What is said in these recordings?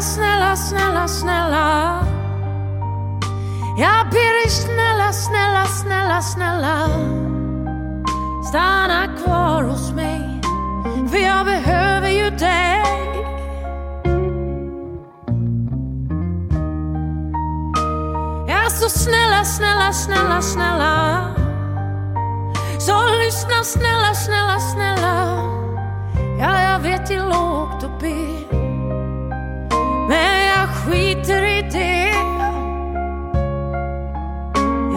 Snälla, snälla, snälla. Jag ber dig snälla, snälla, snälla, snälla. Stanna kvar hos mig, för jag behöver ju dig. Jag så snälla, snälla, snälla, snälla. Så lyssna snälla, snälla, snälla. Ja, jag vet det är lågt att be. Jag skiter i det.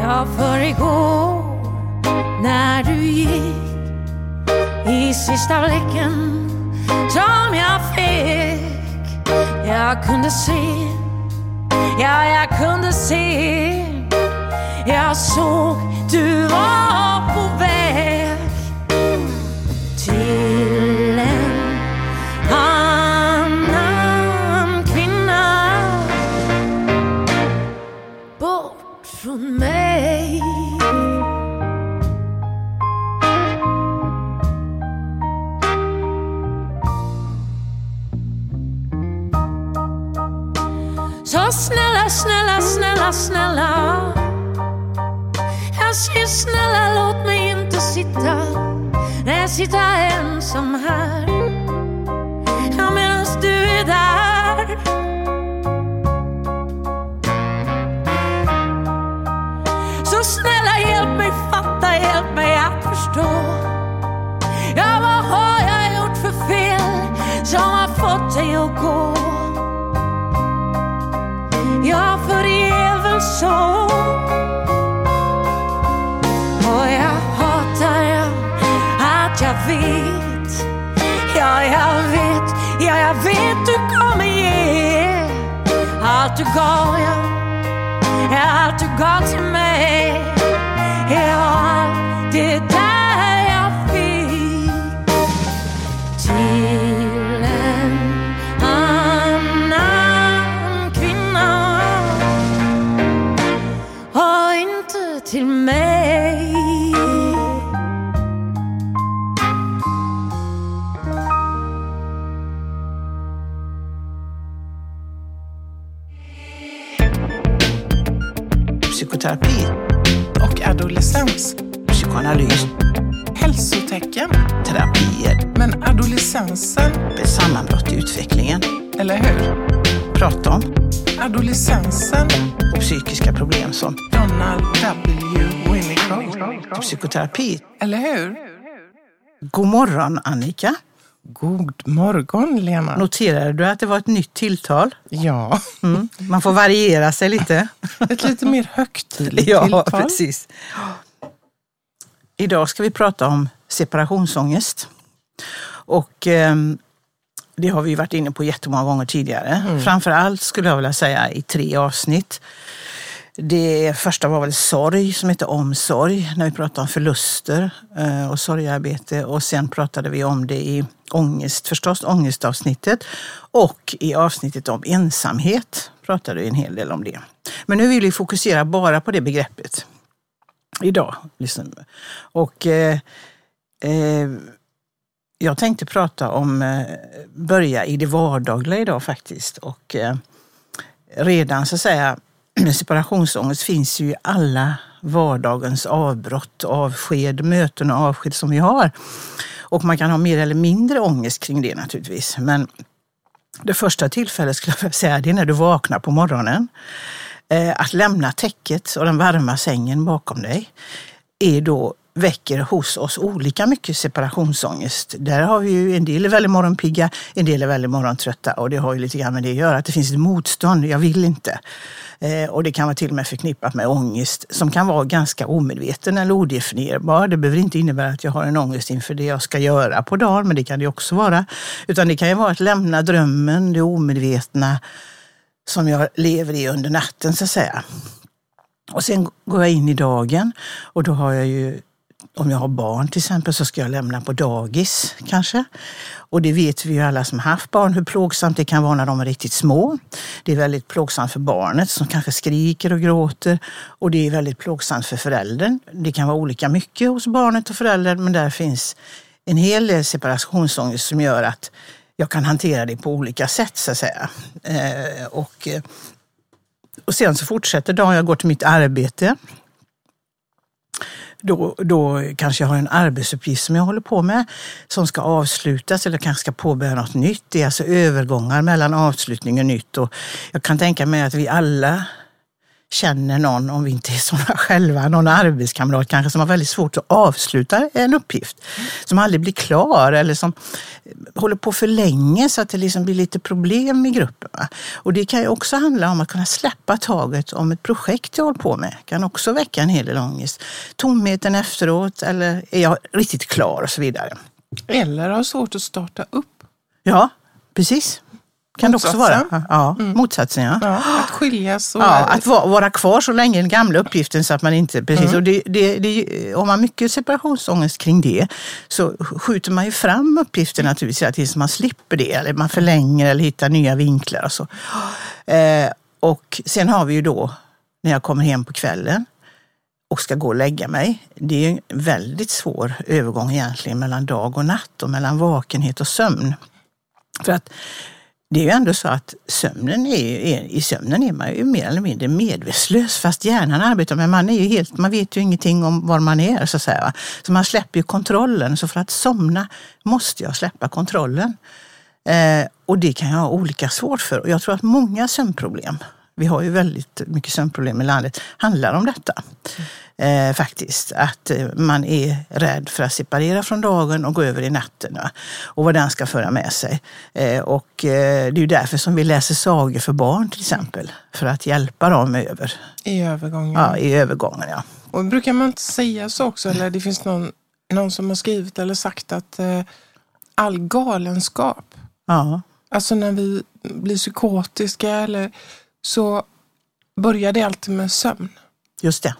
Ja, för igår när du gick i sista blicken som jag fick. Jag kunde se, ja, jag kunde se. Jag såg du var på väg till snälla, snälla Jag säger snälla låt mig inte sitta. När jag sitter ensam här. Ja medans du är där. Jag vet, ja, jag vet du kommer ge allt du gav, ja. ja allt du gav till mig. Ja, allt det där jag fick till en annan kvinna och inte till mig. Psykoterapi, och adolescens. psykoanalys, Hälsotecken. terapier, Men adolescensen, ett sammanbrott i utvecklingen, eller hur? prata om Adolescensen. och psykiska problem som Donald W. Winnicott. psykoterapi. Eller hur? God morgon Annika. God morgon, Lena. Noterade du att det var ett nytt tilltal? Ja, Mm. Man får variera sig lite. ett lite mer högtidligt ja, tilltal. precis. Idag ska vi prata om separationsångest. Och ehm, det har vi varit inne på jättemånga gånger tidigare. Mm. Framför allt skulle jag vilja säga i tre avsnitt. Det första var väl sorg som heter omsorg, när vi pratade om förluster eh, och sorgarbete. Och sen pratade vi om det i ångest, förstås ångestavsnittet. Och i avsnittet om ensamhet pratade vi en hel del om det. Men nu vill vi fokusera bara på det begreppet idag. Liksom. Och eh, eh, jag tänkte prata om, eh, börja i det vardagliga idag faktiskt. Och eh, redan så att säga, separationsångest finns ju i alla vardagens avbrott, avsked, möten och avsked som vi har. Och man kan ha mer eller mindre ångest kring det naturligtvis. Men det första tillfället skulle jag säga, det är när du vaknar på morgonen. Eh, att lämna täcket och den varma sängen bakom dig är då väcker hos oss olika mycket separationsångest. Där har vi ju en del är väldigt morgonpigga, en del är väldigt morgontrötta och det har ju lite grann med det att göra, att det finns ett motstånd, jag vill inte. Eh, och det kan vara till och med förknippat med ångest som kan vara ganska omedveten eller odefinierbar. Det behöver inte innebära att jag har en ångest inför det jag ska göra på dagen, men det kan det också vara. Utan det kan ju vara att lämna drömmen, det omedvetna som jag lever i under natten så att säga. Och sen går jag in i dagen och då har jag ju, om jag har barn till exempel, så ska jag lämna på dagis kanske. Och det vet vi ju alla som haft barn hur plågsamt det kan vara när de är riktigt små. Det är väldigt plågsamt för barnet som kanske skriker och gråter och det är väldigt plågsamt för föräldern. Det kan vara olika mycket hos barnet och föräldern men där finns en hel del separationsångest som gör att jag kan hantera det på olika sätt så att säga. Eh, och, och sen så fortsätter dagen, jag går till mitt arbete. Då, då kanske jag har en arbetsuppgift som jag håller på med som ska avslutas eller kanske ska påbörja något nytt. Det är alltså övergångar mellan avslutning och nytt. Och jag kan tänka mig att vi alla känner någon, om vi inte är sådana själva, någon arbetskamrat kanske som har väldigt svårt att avsluta en uppgift. Som aldrig blir klar eller som håller på för länge så att det liksom blir lite problem i gruppen. Va? Och det kan ju också handla om att kunna släppa taget om ett projekt jag håller på med. kan också väcka en hel del ångest. Tomheten efteråt eller är jag riktigt klar och så vidare. Eller har svårt att starta upp. Ja, precis. Kan det också vara. Motsatsen. Ja, motsatsen ja. Ja, att skiljas och... Ja, att va- vara kvar så länge i den gamla uppgiften så att man inte... Precis, och det, det, det, om man har mycket separationsångest kring det så skjuter man ju fram uppgiften naturligtvis så man slipper det. Eller man förlänger eller hittar nya vinklar och så. Eh, och sen har vi ju då när jag kommer hem på kvällen och ska gå och lägga mig. Det är en väldigt svår övergång egentligen mellan dag och natt och mellan vakenhet och sömn. För att det är ju ändå så att sömnen är, är, i sömnen är man ju mer eller mindre medvetslös fast hjärnan arbetar men man är ju helt, man vet ju ingenting om var man är så att säga. Så man släpper ju kontrollen. Så för att somna måste jag släppa kontrollen. Eh, och det kan jag ha olika svårt för. Och jag tror att många sömnproblem, vi har ju väldigt mycket sömnproblem i landet, handlar om detta. Eh, faktiskt. Att eh, man är rädd för att separera från dagen och gå över i natten. Va? Och vad den ska föra med sig. Eh, och eh, det är därför som vi läser sagor för barn till exempel. För att hjälpa dem över, I övergången. ja, i övergången. Ja. Och brukar man inte säga så också? Eller det finns någon, någon som har skrivit eller sagt att eh, all galenskap, Ja, alltså när vi blir psykotiska eller så börjar det alltid med sömn. just det.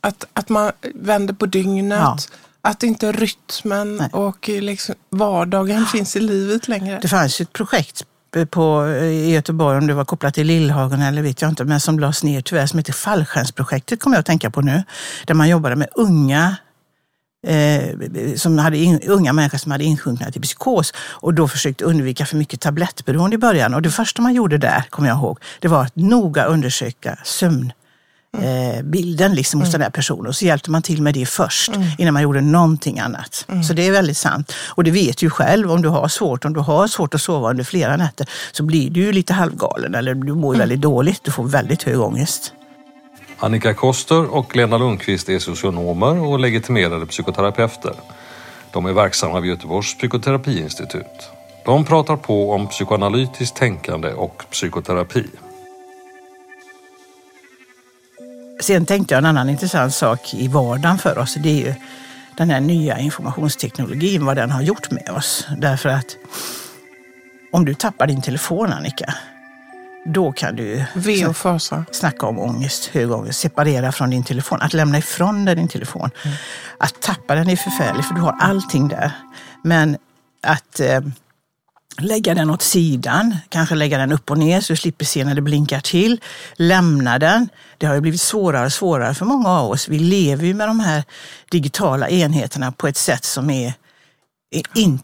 Att, att man vänder på dygnet, Ja. att inte rytmen Nej. och liksom vardagen finns i livet längre. Det fanns ett projekt på, i Göteborg, om det var kopplat till Lillhagen eller vet jag inte, men som lades ner tyvärr, som heter Fallskärmsprojektet kommer jag att tänka på nu. Där man jobbade med unga Eh, som hade in, unga människor som hade insjunknat i psykos och då försökte undvika för mycket tablettberoende i början. Och det första man gjorde där, kommer jag ihåg, det var att noga undersöka sömn eh, bilden liksom hos den här personen. Och så hjälpte man till med det först innan man gjorde någonting annat. Så det är väldigt sant. Och det vet du ju själv, om du har svårt, om du har svårt att sova under flera nätter så blir du ju lite halvgalen eller du mår ju väldigt dåligt. Du får väldigt hög ångest. Annika Koster och Lena Lundqvist är socionomer och legitimerade psykoterapeuter. De är verksamma vid Göteborgs psykoterapiinstitut. De pratar på om psykoanalytiskt tänkande och psykoterapi. Sen tänkte jag en annan intressant sak i vardagen för oss. Det är ju den här nya informationsteknologin, vad den har gjort med oss. Därför att om du tappar din telefon, Annika, då kan du Ve och fasa. snacka om ångest, hög ångest, separera från din telefon, att lämna ifrån dig din telefon. Att tappa den är förfärligt för du har allting där. Men att eh, lägga den åt sidan, kanske lägga den upp och ner så du slipper se när det blinkar till. Lämna den. Det har ju blivit svårare och svårare för många av oss. Vi lever ju med de här digitala enheterna på ett sätt som är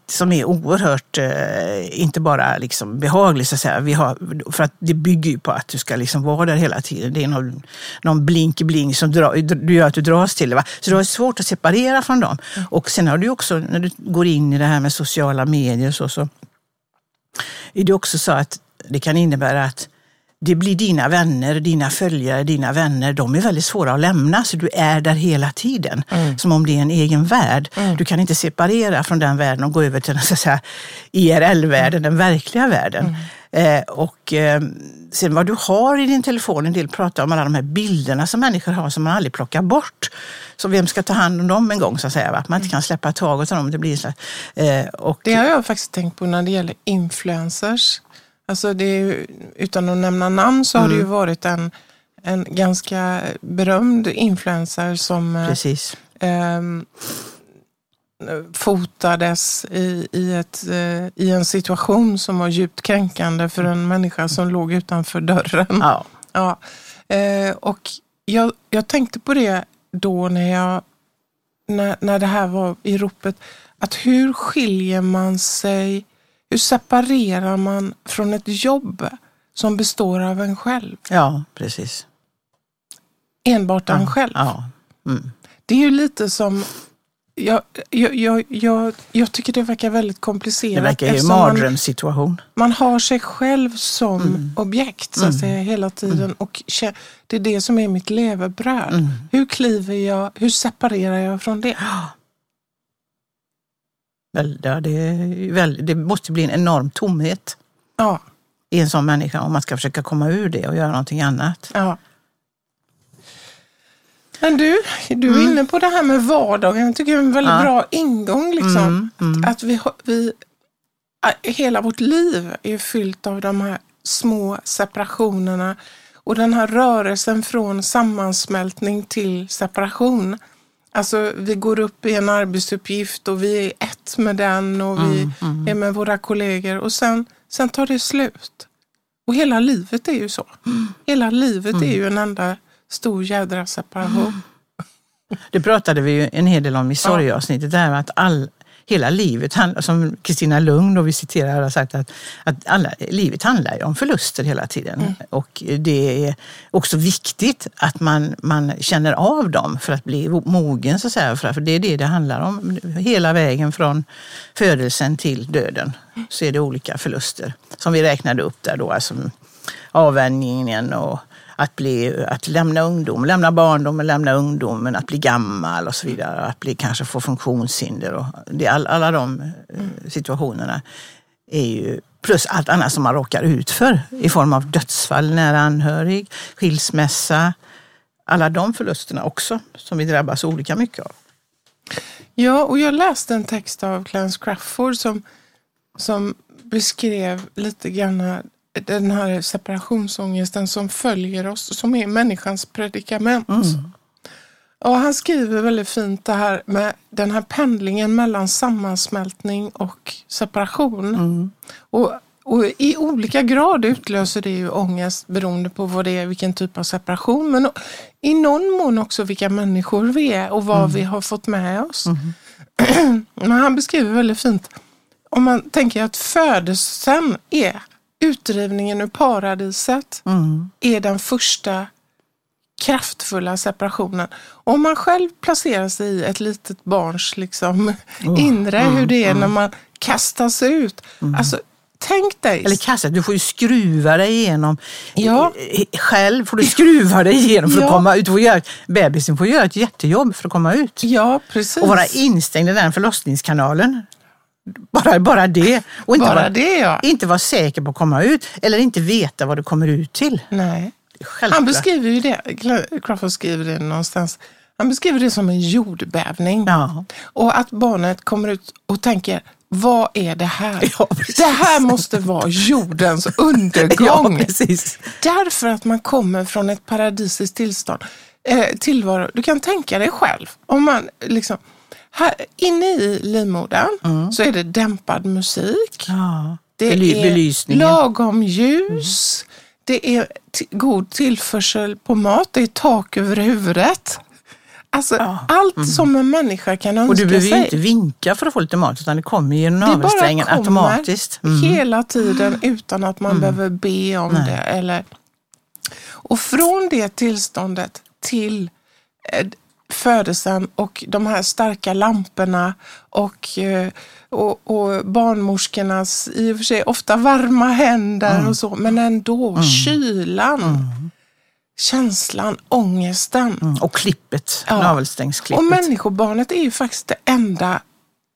som är oerhört, eh, inte bara liksom behagligt så att säga. Vi har, för att det bygger ju på att du ska liksom vara där hela tiden. Det är någon, någon blink-blink som drar, du gör att du dras till det. Va? Så det är svårt att separera från dem. Och sen har du också, när du går in i det här med sociala medier så, så är det också så att det kan innebära att det blir dina vänner, dina följare, dina vänner. De är väldigt svåra att lämna, så du är där hela tiden. Som om det är en egen värld. Du kan inte separera från den världen och gå över till den så att säga, IRL-världen, den verkliga världen. Eh, och eh, sen vad du har i din telefon, en del pratar om alla de här bilderna som människor har som man aldrig plockar bort. Så vem ska ta hand om dem en gång så att säga? Va? Att man inte kan släppa taget om dem. Det blir eh, och, Det har jag faktiskt tänkt på när det gäller influencers. Alltså det är, ju- utan att nämna namn så har det ju varit en, en ganska berömd influencer som eh, Precis. ehm, fotades i, i, ett, eh, i en situation som var djupt kränkande för en människa som låg utanför dörren. Ja. Ja. Eh, och jag, jag tänkte på det då när, jag, när, när det här var i ropet. Att hur skiljer man sig hur separerar man från ett jobb som består av en själv? Ja, precis. Enbart en ja. själv. Ja. Mm. Det är ju lite som jag, jag, jag, jag, tycker det verkar väldigt komplicerat. Det verkar ju en eftersom man, mardrömssituation. man har sig själv som Mm. objekt så att säga, hela tiden. Och kä- det är det som är mitt levebröd. Mm. Hur kliver jag, hur separerar jag från det? Väl, ja, det, väl, det måste bli en enorm tomhet Ja, i en sån människa om man ska försöka komma ur det och göra någonting annat. ja. Men du, du är inne på det här med vardagen. Jag tycker det är en väldigt Mm. Ja. bra ingång. Liksom. Mm, mm. Att vi, vi, hela vårt liv är fyllt av de här små separationerna och den här rörelsen från sammansmältning till separation. Alltså vi går upp i en arbetsuppgift och vi är ett med den och vi Mm, är med våra kollegor och sen, sen tar det slut. Och hela livet är ju så. Hela livet är ju en enda stor jädra separation. Det pratade vi ju en hel del om i sorgeavsnittet, det här med att all, hela livet, som Kristina Lugn då vi citerar har sagt att, att alla, livet handlar ju om förluster hela tiden. Och det är också viktigt att man, man känner av dem för att bli mogen så att säga. För för det är det det handlar om. Hela vägen från födelsen till döden så är det olika förluster som vi räknade upp där då. Alltså avvänjningen och att, bli, att lämna ungdom, lämna barndomen, lämna ungdomen, att bli gammal och så vidare. Att bli, kanske få funktionshinder. Och det, all, alla de eh, situationerna är ju, plus allt annat som man råkar ut för i form av dödsfall, nära anhörig, skilsmässa. Alla de förlusterna också som vi drabbas olika mycket av. Ja, och jag läste en text av Clarence Crawford som, som beskrev lite grann den här separationsångesten som följer oss, som är människans predikament. Och han skriver väldigt fint det här med den här pendlingen mellan sammansmältning och separation. Och, och i olika grad utlöser det ju ångest beroende på vad det är, vilken typ av separation. Men i någon mån också vilka människor vi är och vad vi har fått med oss. Men han beskriver väldigt fint, om man tänker att födelsen är utdrivningen ur paradiset, är den första kraftfulla separationen. Om man själv placerar sig i ett litet barns liksom, inre, hur det är när man kastas ut. Alltså, tänk dig. Eller kasset, du får ju skruva dig igenom. Ja. Eh, Själv får du skruva dig igenom för att Ja. komma ut. Får göra, bebisen får göra ett jättejobb för att komma ut. Ja, precis. Och vara instängd i den förlossningskanalen. Bara, bara det. Och inte Bara vara, det, ja. Inte vara säker på att komma ut eller inte veta vad du kommer ut till. Nej. Självklart. Han beskriver ju det, Crawford skriver det någonstans, han beskriver det som en jordbävning. Ja. Och att barnet kommer ut och tänker, vad är det här? Ja, det här måste vara jordens undergång. Ja, precis. Därför att man kommer från ett paradisiskt tillstånd. Eh, tillvaro. Du kan tänka dig själv, om man liksom, här, inne i livmodern så är det dämpad musik. Ja. Det är lagom ljus. Det är god tillförsel på mat. Det är tak över huvudet. Alltså allt som en människa kan önska Och du behöver sig. inte vinka för att få lite mat utan det kommer genom det navelsträngen automatiskt. Mm. hela tiden utan att man behöver be om det. Eller... Och från det tillståndet till eh, födelsen och de här starka lamporna och, eh, och, och barnmorskornas i och för sig ofta varma händer och så, men ändå kylan, känslan, ångesten. Mm. Och klippet, Ja. navelsträngsklippet. Och människobarnet är ju faktiskt det enda,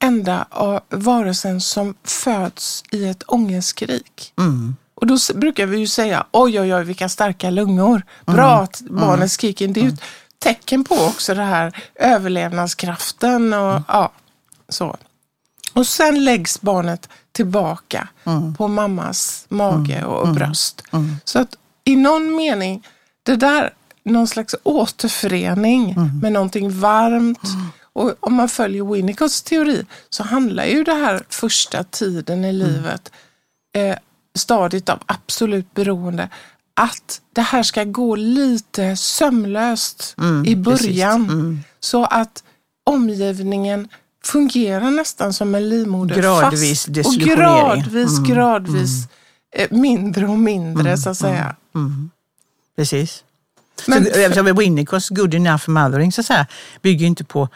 enda av varelsen som föds i ett ångestskrik. Mm. Och då brukar vi ju säga, oj oj oj vilka starka lungor. Bra att barnet skriker. Ju ett tecken på också det här överlevnadskraften och ja, så. Och sen läggs barnet tillbaka på mammas mage och bröst. Så att i någon mening, det där, någon slags återförening med någonting varmt. Och om man följer Winnicotts teori så handlar ju det här första tiden i livet, eh, stadiet av absolut beroende, att det här ska gå lite sömlöst i precis. början. Så att omgivningen fungerar nästan som en livmoder. Gradvis fast, och gradvis, Mm, gradvis eh, mindre och mindre så att säga. Precis. Men- så, Winnicotts good enough mothering så att säga, bygger inte på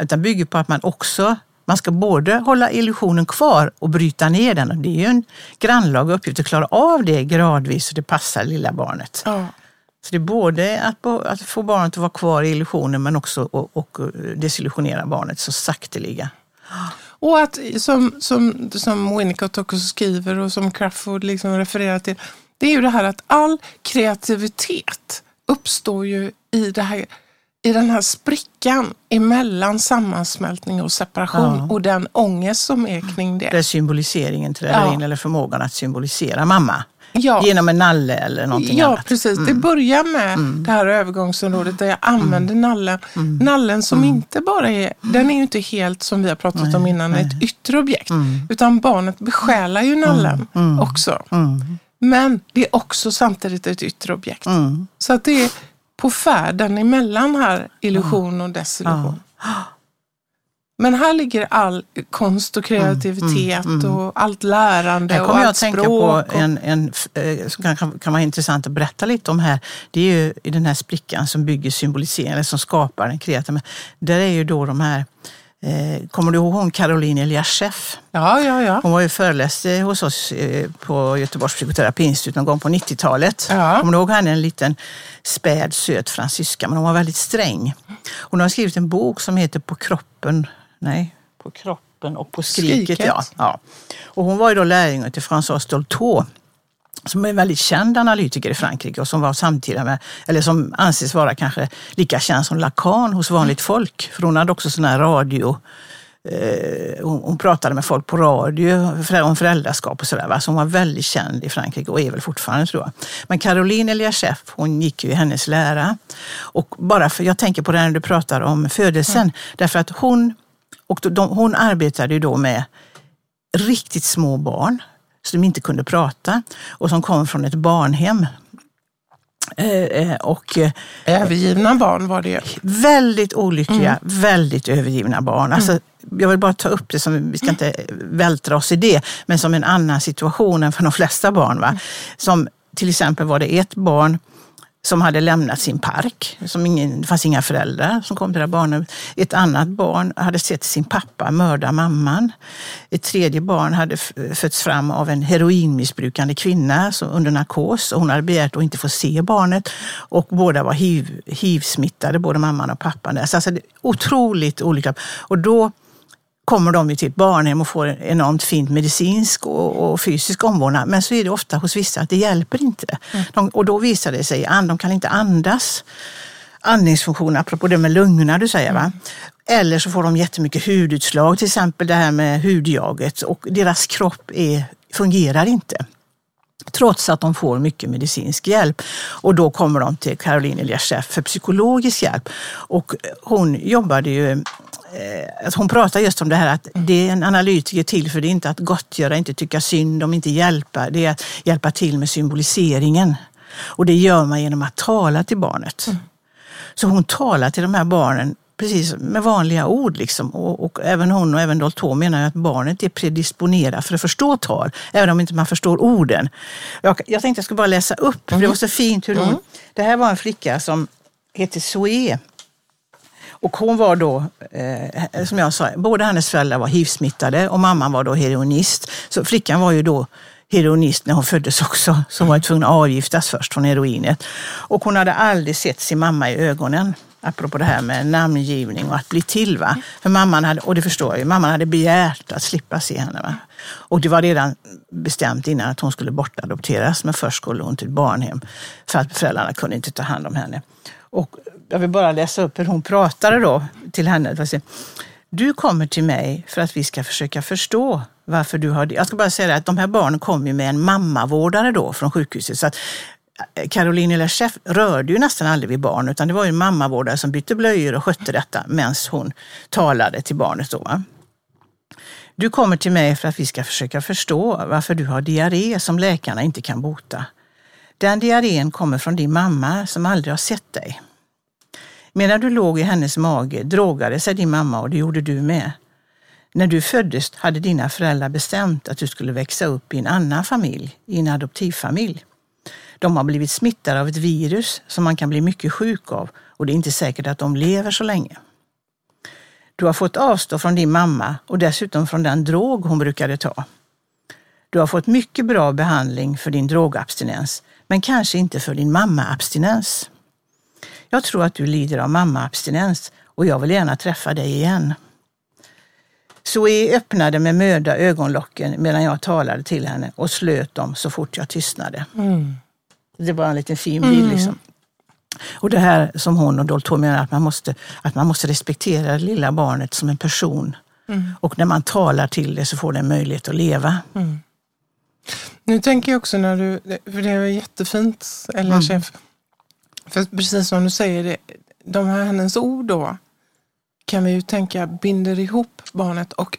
utan bygger på att man också man ska både hålla illusionen kvar och bryta ner den. Och det är ju en grannlaga uppgift att klara av det gradvis så det passar lilla barnet. Ja. Så det är både att, att få barnet att vara kvar i illusionen men också att och, och desillusionera barnet så sakteliga. Och att som, som, som Winnicott också skriver och som Crafoord liksom refererar till, det är ju det här att all kreativitet uppstår ju i, det här, i den här sprickan emellan sammansmältning och separation Ja. och den ångest som är kring det. Där symboliseringen träder Ja. in eller förmågan att symbolisera mamma. Ja. Genom en nalle eller någonting Ja, annat. Mm. precis. Det börjar med det här övergångsområdet där jag använder nallen. Mm. Nallen som inte bara är, den är ju inte helt som vi har pratat om innan, ett yttre objekt. Utan barnet besjälar ju nallen också. Mm. Men det är också samtidigt ett yttre objekt. Mm. Så att det är på färden emellan här illusion och desillusion. Men här ligger all konst och kreativitet och allt lärande Här och kommer jag allt att tänka på en, en eh, som kan, kan, vara intressant att berätta lite om här. Det är ju i den här sprickan som bygger symboliseringen, eller som skapar den kreativa. Där är ju då de här, kommer du ihåg hon Caroline Eliashev? Ja, ja, ja. Hon var ju föreläste hos oss eh, på Göteborgs psykoterapiinstitut någon gång på 90-talet. Ja. Kommer du ihåg henne? En liten späd, söt fransyska, men hon var väldigt sträng. Hon har skrivit en bok som heter På kroppen, nej, På kroppen och på skriket. Skriket. Ja. Ja. Och hon var ju då lärjunge till François Dolto som är en väldigt känd analytiker i Frankrike och som var samtida med, eller som anses vara kanske lika känd som Lacan hos vanligt folk. För hon hade också sån här radio Eh, hon, hon pratade med folk på radio om föräldraskap och sådär. Så hon var väldigt känd i Frankrike och är väl fortfarande tror jag. Men Caroline Eliashev, hon gick ju i hennes lära. Och bara för, jag tänker på det när du pratar om födelsen. Därför att hon, och de, hon arbetade ju då med riktigt små barn som inte kunde prata och som kom från ett barnhem. Eh, eh, och eh, Övergivna barn var det väldigt olyckliga, väldigt övergivna barn. Alltså, jag vill bara ta upp det, som, vi ska inte vältra oss i det, men som en annan situation än för de flesta barn. Va? Som till exempel var det ett barn som hade lämnat sin park. Som ingen, det fanns inga föräldrar som kom till det här barnet. Ett annat barn hade sett sin pappa mörda mamman. Ett tredje barn hade fötts fram av en heroinmissbrukande kvinna som, under narkos. Och hon hade begärt att inte få se barnet. Och båda var hiv, hiv-smittade, både mamman och pappan. där. Så alltså, det är otroligt olika. Och då kommer de ju till ett barnhem och får en enormt fint medicinsk och, och fysisk omvårdnad. Men så är det ofta hos vissa att det hjälper inte. De, och då visar det sig att de kan inte andas. Andningsfunktion, apropå det med lungorna du säger. Va? Eller så får de jättemycket hudutslag, till exempel det här med hudjaget. Och deras kropp är, fungerar inte. Trots att de får mycket medicinsk hjälp. Och då kommer de till Caroline Eliashev för psykologisk hjälp. Och hon jobbade ju eh, att hon pratar just om det här att det är en analytiker till för det är inte att gottgöra, inte tycka synd om, inte hjälpa. Det är att hjälpa till med symboliseringen. Och det gör man genom att tala till barnet. Så hon talar till de här barnen precis med vanliga ord. Liksom. Och, och även hon och även Dolto menar att barnet är predisponerat för att förstå tal, även om inte man förstår orden. Jag, jag tänkte jag skulle bara läsa upp, för det var så fint hur hon... Det här var en flicka som heter Zoe. Och hon var då, eh, som jag sa, båda hennes föräldrar var hiv-smittade och mamman var då heroinist. Så flickan var ju då heroinist när hon föddes också, som var tvungen att avgiftas först från heroinet. Och hon hade aldrig sett sin mamma i ögonen. Apropå det här med namngivning och att bli till. Va? För mamman hade, och det förstår jag ju, mamman hade begärt att slippa se henne. Va? Och det var redan bestämt innan att hon skulle bortadopteras, men först skulle hon till ett barnhem för att föräldrarna kunde inte ta hand om henne. Och jag vill bara läsa upp hur hon pratade då till henne. Du kommer till mig för att vi ska försöka förstå varför du har det. Jag ska bara säga det att de här barnen kom ju med en mammavårdare då från sjukhuset. Så att Caroline Lecheff rörde ju nästan aldrig vid barn utan det var ju en mammavårdare som bytte blöjor och skötte detta medan hon talade till barnet. Då, va? Du kommer till mig för att vi ska försöka förstå varför du har diarré som läkarna inte kan bota. Den diarrén kommer från din mamma som aldrig har sett dig. Medan du låg i hennes mage drogade sig din mamma och det gjorde du med. När du föddes hade dina föräldrar bestämt att du skulle växa upp i en annan familj, i en adoptivfamilj. De har blivit smittade av ett virus som man kan bli mycket sjuk av och det är inte säkert att de lever så länge. Du har fått avstå från din mamma och dessutom från den drog hon brukade ta. Du har fått mycket bra behandling för din drogabstinens, men kanske inte för din mammaabstinens. Jag tror att du lider av mammaabstinens och jag vill gärna träffa dig igen. Zoe öppnade med möda ögonlocken medan jag talade till henne och slöt dem så fort jag tystnade. Mm. Det var en liten fin bild. Mm. Liksom. Och det här som hon och Dolto menar, att man måste, att man måste respektera det lilla barnet som en person. Mm. Och när man talar till det så får det en möjlighet att leva. Mm. Nu tänker jag också när du, för det är jättefint, eller mm. chef, för precis som du säger, det, de här hennes ord då kan vi ju tänka binder ihop barnet och,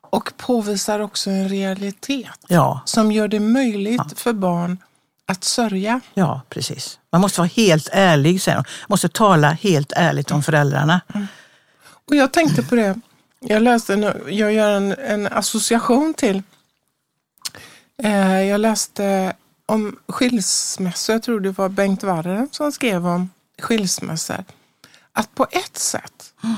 och påvisar också en realitet ja. som gör det möjligt ja. för barn att sörja. Ja, precis. Man måste vara helt ärlig, säger hon. Man måste tala helt ärligt om föräldrarna. Mm. Och jag tänkte på det, jag läste, en, jag gör en, en association till, eh, jag läste om skilsmässor, jag tror det var Bengt Warren som skrev om skilsmässor. Att på ett sätt, mm.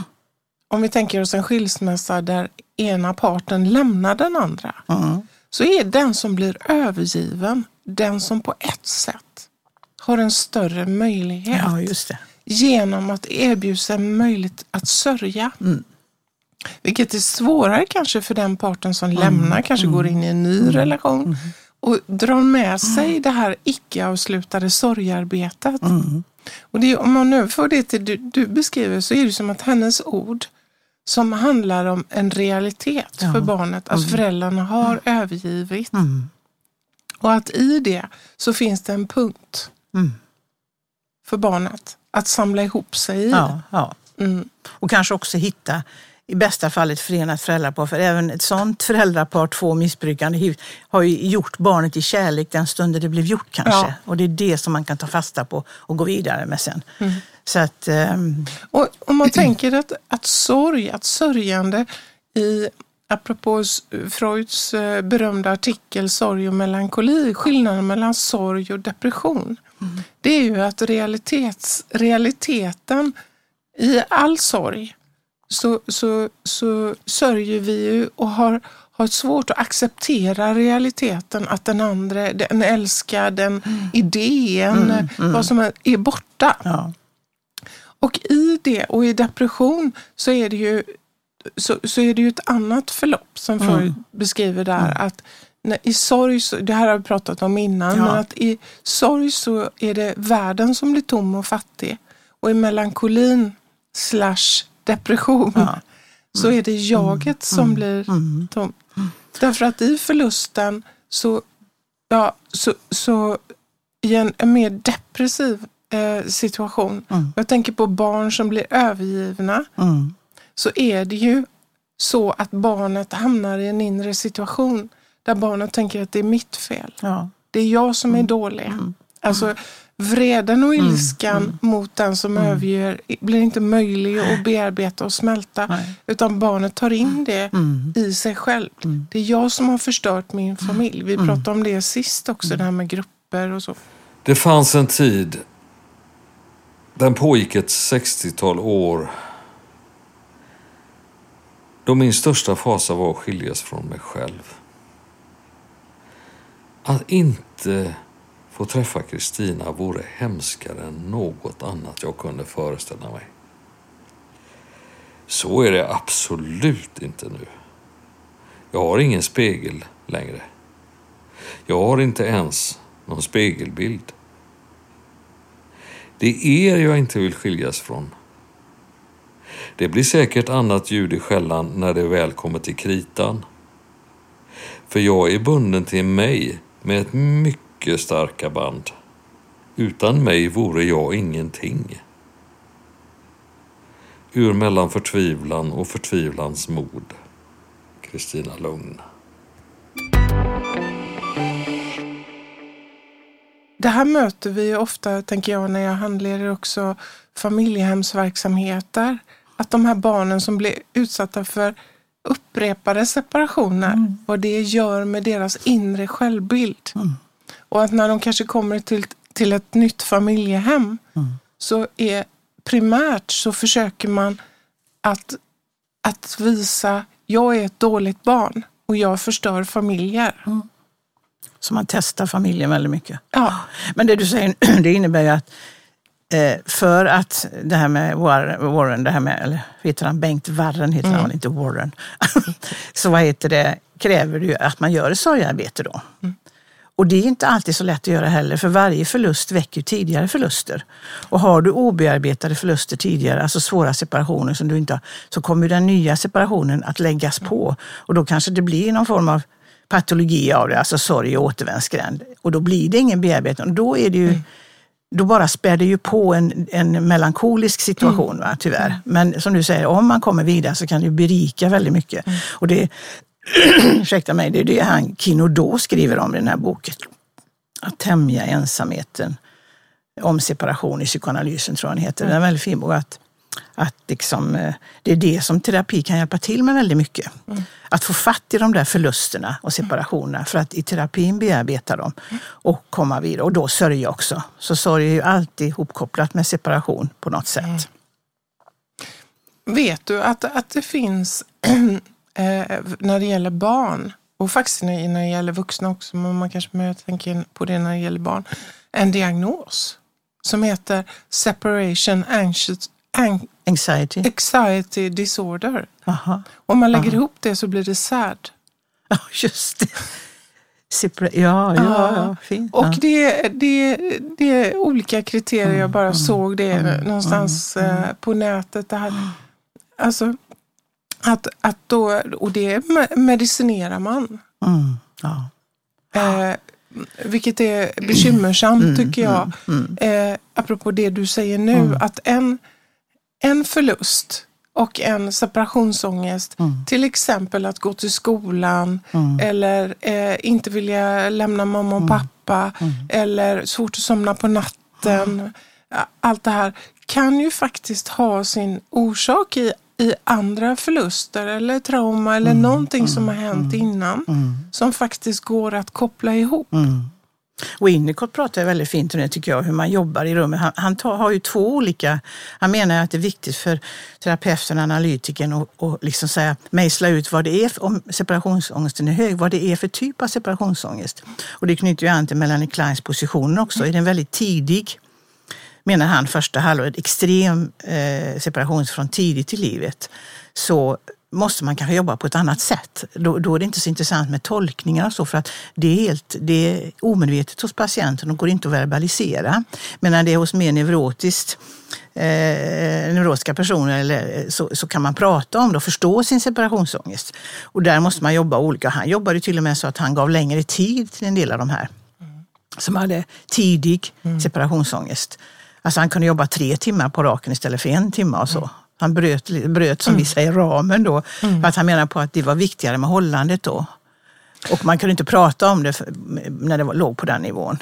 om vi tänker oss en skilsmässa där ena parten lämnar den andra, mm. Så är den som blir övergiven den som på ett sätt har en större möjlighet. Ja, just det. Genom att erbjuda sig möjlighet att sörja. Mm. Vilket är svårare kanske för den parten som mm. lämnar, kanske mm. går in i en ny mm. relation mm. och drar med sig mm. det här icke-avslutade sorgarbetet. Och det, om man överför det till du, du beskriver så är det som att hennes ord som handlar om en realitet ja. för barnet, att föräldrarna har övergivit och att i det så finns det en punkt mm. för barnet att samla ihop sig i. Ja, ja. Mm. Och kanske också hitta i bästa fall ett förenat föräldrapar. För även ett sånt föräldrapar, två missbrukande hiv, har ju gjort barnet i kärlek den stunden det blev gjort kanske. Ja. Och det är det som man kan ta fasta på och gå vidare med sen. Mm. Så att, um... och om man tänker att, att sorg, att sörjande i apropå Freuds eh, berömda artikel Sorg och melankoli, skillnaden mellan sorg och depression. Mm. Det är ju att realitets, realiteten i all sorg så, så, så sörjer vi ju och har, har svårt att acceptera realiteten att den andra, den älskar, den mm. idén, mm, mm. vad som är, är borta. Ja. Och i det och i depression så är det ju så, så är det ju ett annat förlopp som mm. Freud beskriver där. Mm. Att I sorg, det här har vi pratat om innan, ja. men att i sorg så är det världen som blir tom och fattig. Och i melankolin slash depression ja. mm. så är det jaget mm. som blir mm. tom. Därför att i förlusten så, ja, så, så i en, en mer depressiv eh, situation. Mm. Jag tänker på barn som blir övergivna. Mm så är det ju så att barnet hamnar i en inre situation där barnet tänker att det är mitt fel. Ja. Det är jag som är mm. dålig. Mm. Alltså vreden och mm. ilskan mm. mot den som mm. överger blir inte möjlig att bearbeta och smälta. Nej. Utan barnet tar in det mm. i sig själv. Mm. Det är jag som har förstört min familj. Vi pratade om det sist också, det här med grupper och så. Det fanns en tid, den pågick ett 60-tal år då min största fasa var att skiljas från mig själv. Att inte få träffa Kristina vore hemskare än något annat jag kunde föreställa mig. Så är det absolut inte nu. Jag har ingen spegel längre. Jag har inte ens någon spegelbild. Det är er jag inte vill skiljas från. Det blir säkert annat ljud i skällan när det väl kommer till kritan. För jag är bunden till mig med ett mycket starka band. Utan mig vore jag ingenting. Ur mellan förtvivlan och förtvivlans mod. Kristina Lugn. Det här möter vi ofta, tänker jag, när jag handleder också familjehemsverksamheter att de här barnen som blir utsatta för upprepade separationer, vad det gör med deras inre självbild. Och att när de kanske kommer till, till ett nytt familjehem så är primärt så försöker man att, att visa, jag är ett dåligt barn och jag förstör familjer. Så man testar familjen väldigt mycket. Ja. Men det du säger, det innebär ju att eh, för att det här med War- Warren, det här med, eller heter han Bengt Warren, heter han väl inte Warren. så vad heter det, kräver det ju att man gör ett sorgarbete då. Och det är inte alltid så lätt att göra heller, för varje förlust väcker tidigare förluster. Och har du obearbetade förluster tidigare, alltså svåra separationer som du inte har, så kommer den nya separationen att läggas på. Och då kanske det blir någon form av patologi av det, alltså sorg och återvändsgränd. Och då blir det ingen bearbetning. Då är det ju då bara spär det ju på en, en melankolisk situation, va, tyvärr. Men som du säger, om man kommer vidare så kan det berika väldigt mycket. Och det, ursäkta mig, det är det han Kinodo skriver om i den här boken. Att tämja ensamheten. Om separation i psykoanalysen tror jag den heter. Det är en väldigt fin bok. Att, att liksom, eh, det är det som terapi kan hjälpa till med väldigt mycket. Att få fatt i de där förlusterna och separationerna för att i terapin bearbeta dem och komma vidare. Och då sörja också. Så sorg är ju alltid ihopkopplat med separation på något sätt. Vet du att, att det finns, eh, när det gäller barn, och faktiskt när när det gäller vuxna också, men man kanske mer tänker på det när det gäller barn, en diagnos som heter separation anxious, an, Anxiety. anxiety disorder. Aha. Om man lägger ihop det så blir det SAD. Ja, just det. Ja, ja, ja, fint. Och det, det, det är olika kriterier. Jag bara såg det någonstans eh, på nätet. Det här. Alltså, att, att då, och det me- medicinerar man. Mm, ja. Eh, vilket är bekymmersamt tycker jag. Eh, apropå det du säger nu, att en, en förlust och en separationsångest, till exempel att gå till skolan eller eh, inte vilja lämna mamma och pappa eller svårt att somna på natten. Allt det här kan ju faktiskt ha sin orsak i, i andra förluster eller trauma eller någonting som har hänt innan som faktiskt går att koppla ihop. Och Winnicott pratar ju väldigt fint om det tycker jag, hur man jobbar i rummet. Han, han tar, har ju två olika, han menar att det är viktigt för terapeuten, analytikern att och liksom säga, mejsla ut vad det är, för, om separationsångesten är hög, vad det är för typ av separationsångest. Och det knyter ju an till Melanie Kleins position också. Är den väldigt tidig, menar han, första halvåret, extrem eh, separation från tidigt i livet, så måste man kanske jobba på ett annat sätt. Då, då är det inte så intressant med tolkningar och så för att det är, helt, det är omedvetet hos patienten och går inte att verbalisera. Men när det är hos mer neurotiskt eh, neurotiska personer eller, så, så kan man prata om det och förstå sin separationsångest. Och där måste man jobba olika. Han jobbade till och med så att han gav längre tid till en del av de här som hade tidig separationsångest. Alltså han kunde jobba tre timmar på raken istället för en timme och så. Han bröt, bröt som vi säger ramen då. För att han menar på att det var viktigare med hållandet då. Och man kunde inte prata om det för, när det var, låg på den nivån.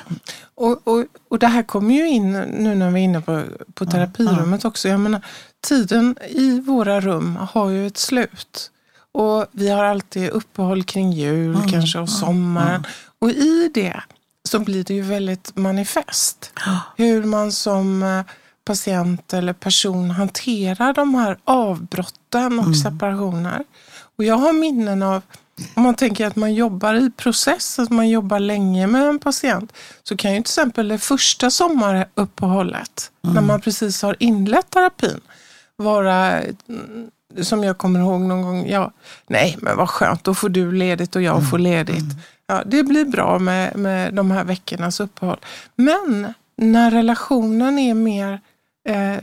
Och, och, och det här kommer ju in nu när vi är inne på, på terapirummet också. Jag menar, tiden i våra rum har ju ett slut. Och vi har alltid uppehåll kring jul kanske och sommaren. Och i det så blir det ju väldigt manifest. Hur man som eh, patient eller person hanterar de här avbrotten och separationer. Och jag har minnen av om man tänker att man jobbar i process, att man jobbar länge med en patient, så kan ju till exempel det första sommaruppehållet, när man precis har inlett terapin, vara, mm, som jag kommer ihåg någon gång, ja, nej men vad skönt, då får du ledigt och jag får ledigt. Ja, det blir bra med, med de här veckornas uppehåll. Men när relationen är mer eh,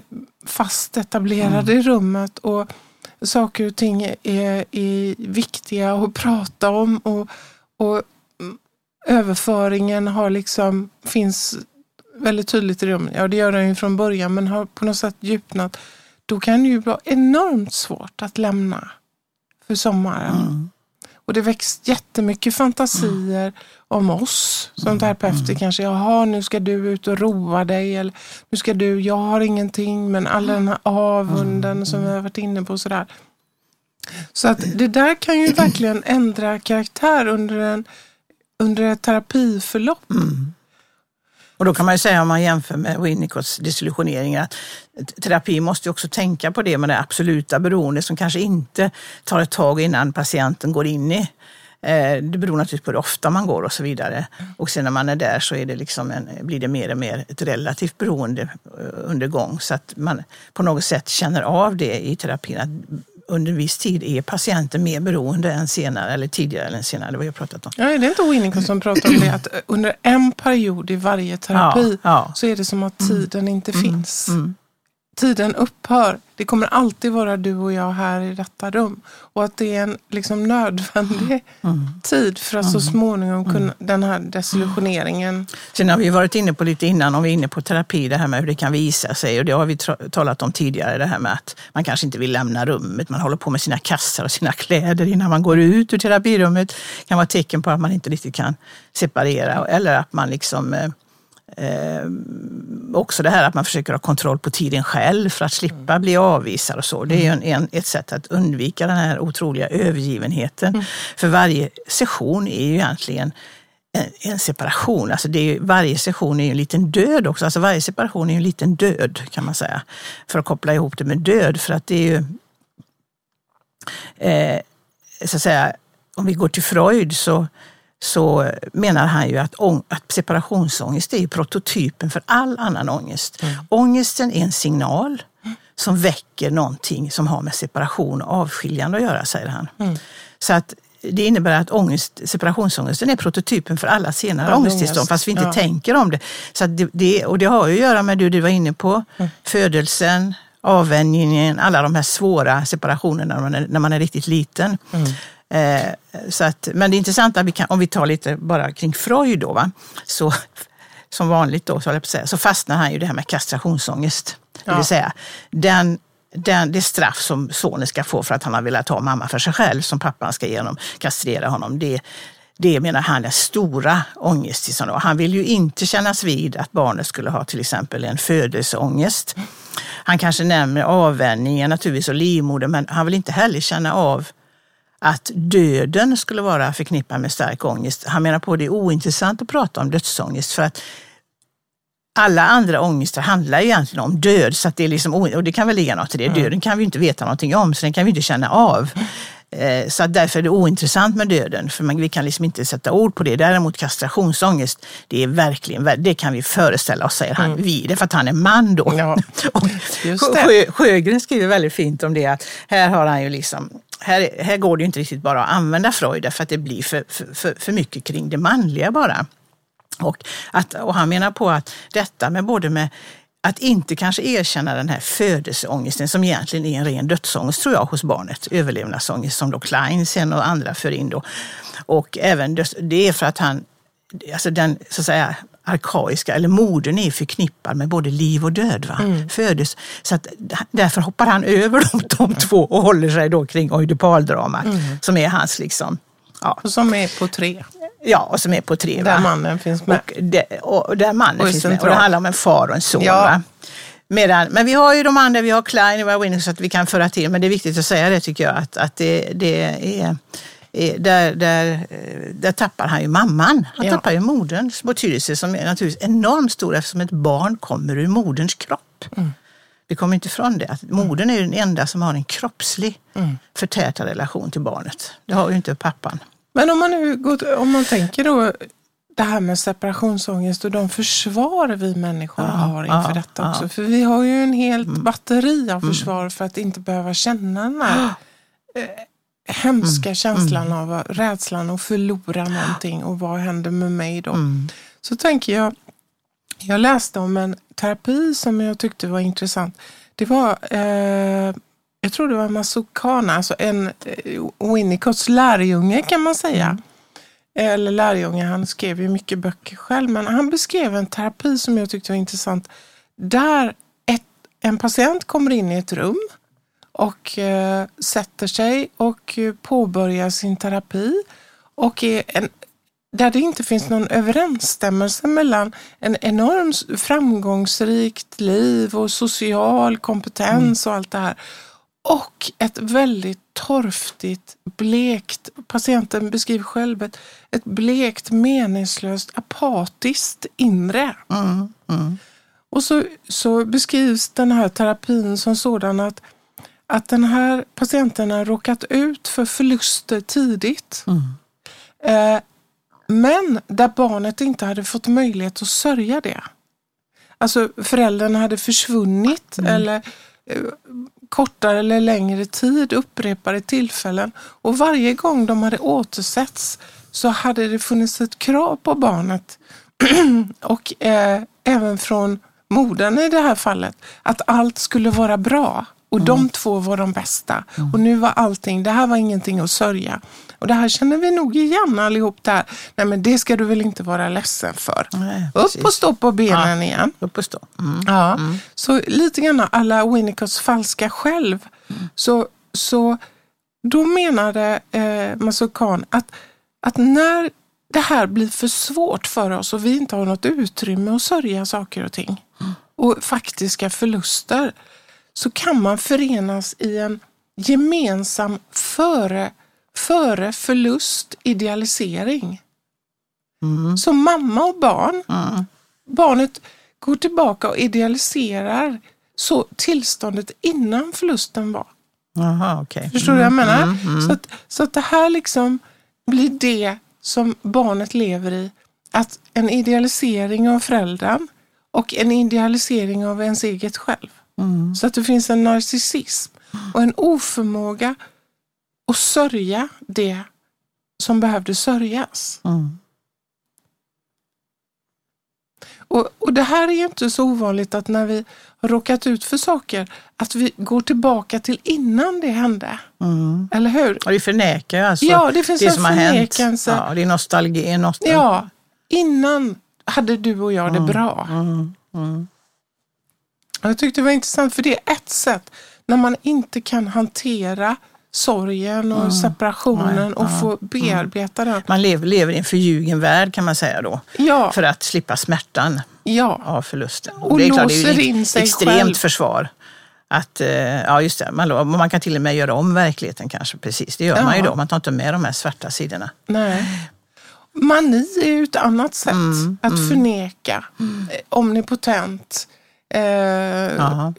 fast etablerad i rummet och saker och ting är, är viktiga att prata om och, och mm, överföringen har liksom, finns väldigt tydligt i rummet. Ja, det gör den ju från början men har på något sätt djupnat. Då kan det ju vara enormt svårt att lämna för sommaren. Och det väcks jättemycket fantasier om oss som terapeuter. Kanske, jaha, nu ska du ut och roa dig. Eller nu ska du, jag har ingenting, men all den här avunden som vi har varit inne på. Sådär. Så att det där kan ju verkligen ändra karaktär under, en, under ett terapiförlopp. Mm. Och då kan man ju säga om man jämför med Winnicotts desillusionering att terapi måste ju också tänka på det med det absoluta beroende som kanske inte tar ett tag innan patienten går in i. Eh, det beror naturligtvis på hur ofta man går och så vidare. Och sen när man är där så är det liksom en, blir det mer och mer ett relativt beroende eh, under gång. Så att man på något sätt känner av det i terapin. Att under en viss tid är patienten mer beroende än senare, eller tidigare än senare. Det var jag pratat om. Ja, är det inte Winnicott som pratar om det? Att under en period i varje terapi Ja, ja. så är det som att tiden inte finns. mm. Tiden upphör. Det kommer alltid vara du och jag här i detta rum. Och att det är en liksom nödvändig Mm. tid för att så småningom kunna, den här desillusioneringen. Sen har vi varit inne på lite innan, om vi är inne på terapi, det här med hur det kan visa sig. Och det har vi talat om tidigare, det här med att man kanske inte vill lämna rummet. Man håller på med sina kassar och sina kläder innan man går ut ur terapirummet. Det kan vara tecken på att man inte riktigt kan separera. Eller att man liksom eh, också det här att man försöker ha kontroll på tiden själv för att slippa bli avvisad och så. Det är ju en, en, ett sätt att undvika den här otroliga övergivenheten. För varje session är ju egentligen en, en separation. Alltså det är varje session är ju en liten död också. Alltså varje separation är ju en liten död kan man säga. För att koppla ihop det med död. För att det är ju eh, så att säga, om vi går till Freud så, så menar han ju att, att separationsångest är prototypen för all annan ångest. Ångesten är en signal som väcker någonting som har med separation och avskiljande att göra, säger han. Så att det innebär att ångest, separationsångesten är prototypen för alla senare All ångesttillstånd, ångest, fast vi inte ja. tänker om det. Så det, det. Och det har ju att göra med det du var inne på, födelsen, avvänjningen, alla de här svåra separationerna när man är, när man är riktigt liten. Eh, så att, men det intressanta, vi kan, om vi tar lite bara kring Freud då, va? så som vanligt då, så, säga, så fastnar han ju det här med kastrationsångest. Det Ja. vill säga, den, den, det straff som sonen ska få för att han har velat ha mamma för sig själv, som pappan ska ge honom, kastrera honom, det, det menar han är stora ångesttillstånd. Han vill ju inte kännas vid att barnet skulle ha till exempel en födelseångest. Han kanske nämner avvänjningen naturligtvis och livmodern, men han vill inte heller känna av att döden skulle vara förknippad med stark ångest. Han menar på att det är ointressant att prata om dödsångest för att alla andra ångester handlar ju egentligen om död, så det är liksom, och det kan väl ligga något i det. Döden kan vi inte veta någonting om, så den kan vi inte känna av. Eh, Så att därför är det ointressant med döden, för man, vi kan liksom inte sätta ord på det. Däremot kastrationsångest, det är verkligen, ver- det kan vi föreställa oss, säger han. Vi, det är för att han är man då. Ja. Sjö, Sjögren skriver väldigt fint om det, att här har han ju liksom här, här går det ju inte riktigt bara att använda Freud därför att det blir för, för, för, mycket kring det manliga bara. Och, att, och han menar på att detta med både med att inte kanske erkänna den här födelseångesten som egentligen är en ren dödsångest tror jag hos barnet, överlevnadsångest som då Klein sen och andra för in då. Och även det är för att han, alltså den så att säga arkaiska, eller modern är förknippad med både liv och död. Va? Födes. Så att, därför hoppar han över de, de två och håller sig då kring oidipaldramat som är hans liksom, ja, Och som är på tre. ja, och som är på tre. Där va? mannen finns med. Och, det, och där mannen Och finns med. Och det central. handlar om en far och en son. Ja. Va? Medan, men vi har ju de andra, vi har Klein och Winnicott så att vi kan föra till. Men det är viktigt att säga det tycker jag. Att, att det, det är där, där, eh, där tappar han ju mamman. Han Ja. tappar ju moderns betydelse som är naturligtvis enormt stor eftersom ett barn kommer ur moderns kropp. Mm. Vi kommer inte ifrån det. Att modern är den enda som har en kroppslig Mm. förtätad relation till barnet. Det har ju inte pappan. Men om man nu går, om man tänker då det här med separationsångest och de försvar vi människor har inför ja, detta ja. också. För vi har ju en helt batteri av försvar för att inte behöva känna den här hemska känslan av rädslan att förlora någonting och vad händer med mig då? Så tänker jag, jag läste om en terapi som jag tyckte var intressant. Det var, eh, jag tror det var Masukana, alltså en eh, Winnicotts lärjunge kan man säga. Eller lärjunge, han skrev ju mycket böcker själv, men han beskrev en terapi som jag tyckte var intressant. Där ett, en patient kommer in i ett rum och eh, sätter sig och eh, påbörjar sin terapi. Och en, där det inte finns någon överensstämmelse mellan en enormt framgångsrikt liv och social kompetens och allt det här och ett väldigt torftigt, blekt, patienten beskriver själv ett, ett blekt, meningslöst, apatiskt inre. Mm, mm, Och så, så beskrivs den här terapin som sådan att, att den här patienten har råkat ut för förluster tidigt. mm. Eh, men där barnet inte hade fått möjlighet att sörja det. Alltså föräldrarna hade försvunnit eller eh, kortare eller längre tid, upprepade tillfällen. Och varje gång de hade återsetts så hade det funnits ett krav på barnet och eh, även från modern i det här fallet, att allt skulle vara bra. Och de två var de bästa. Och nu var allting, det här var ingenting att sörja. Och det här känner vi nog igen allihop där. Nej men det ska du väl inte vara ledsen för. Nej, Upp och stå på benen igen. Upp och stå. Mm. Ja, så lite grann alla Winnicotts falska själv. Så, så då menade eh, Masud Khan att, att när det här blir för svårt för oss och vi inte har något utrymme att sörja saker och ting och faktiska förluster så kan man förenas i en gemensam före, före förlust idealisering. Mm. Så mamma och barn Mm. barnet går tillbaka och idealiserar så tillståndet innan förlusten var. Jaha, okej. Förstår du vad jag menar? mm, mm. Så, att, så att det här liksom blir det som barnet lever i. Att en idealisering av föräldern och en idealisering av ens eget själv. Mm. Så att det finns en narcissism och en oförmåga att sörja det som behövde sörjas. Mm. Och, och det här är ju inte så ovanligt att när vi har råkat ut för saker, att vi går tillbaka till innan det hände. Mm. Eller hur? Och det förnekar alltså Ja, det finns det en som har hänt. Ja, det är nostalgi. nostalgi. Ja, innan hade du och jag det bra. Mm. Mm. Och Jag tyckte det var intressant för det är ett sätt när man inte kan hantera sorgen och separationen Mm. Och få bearbeta den. Man lever, lever i en förljugen värld kan man säga då. Ja, För att slippa smärtan ja. av förlusten. Och det är låser det är in ett sig extremt själv. försvar. Att, eh, ja just det, man, man kan till och med göra om verkligheten kanske. Precis, det gör Ja. man ju då. Man tar inte med de här svarta sidorna. Nej. Mani är ju ett annat sätt Mm, att förneka. Eh, Omnipotent. Eh, eh,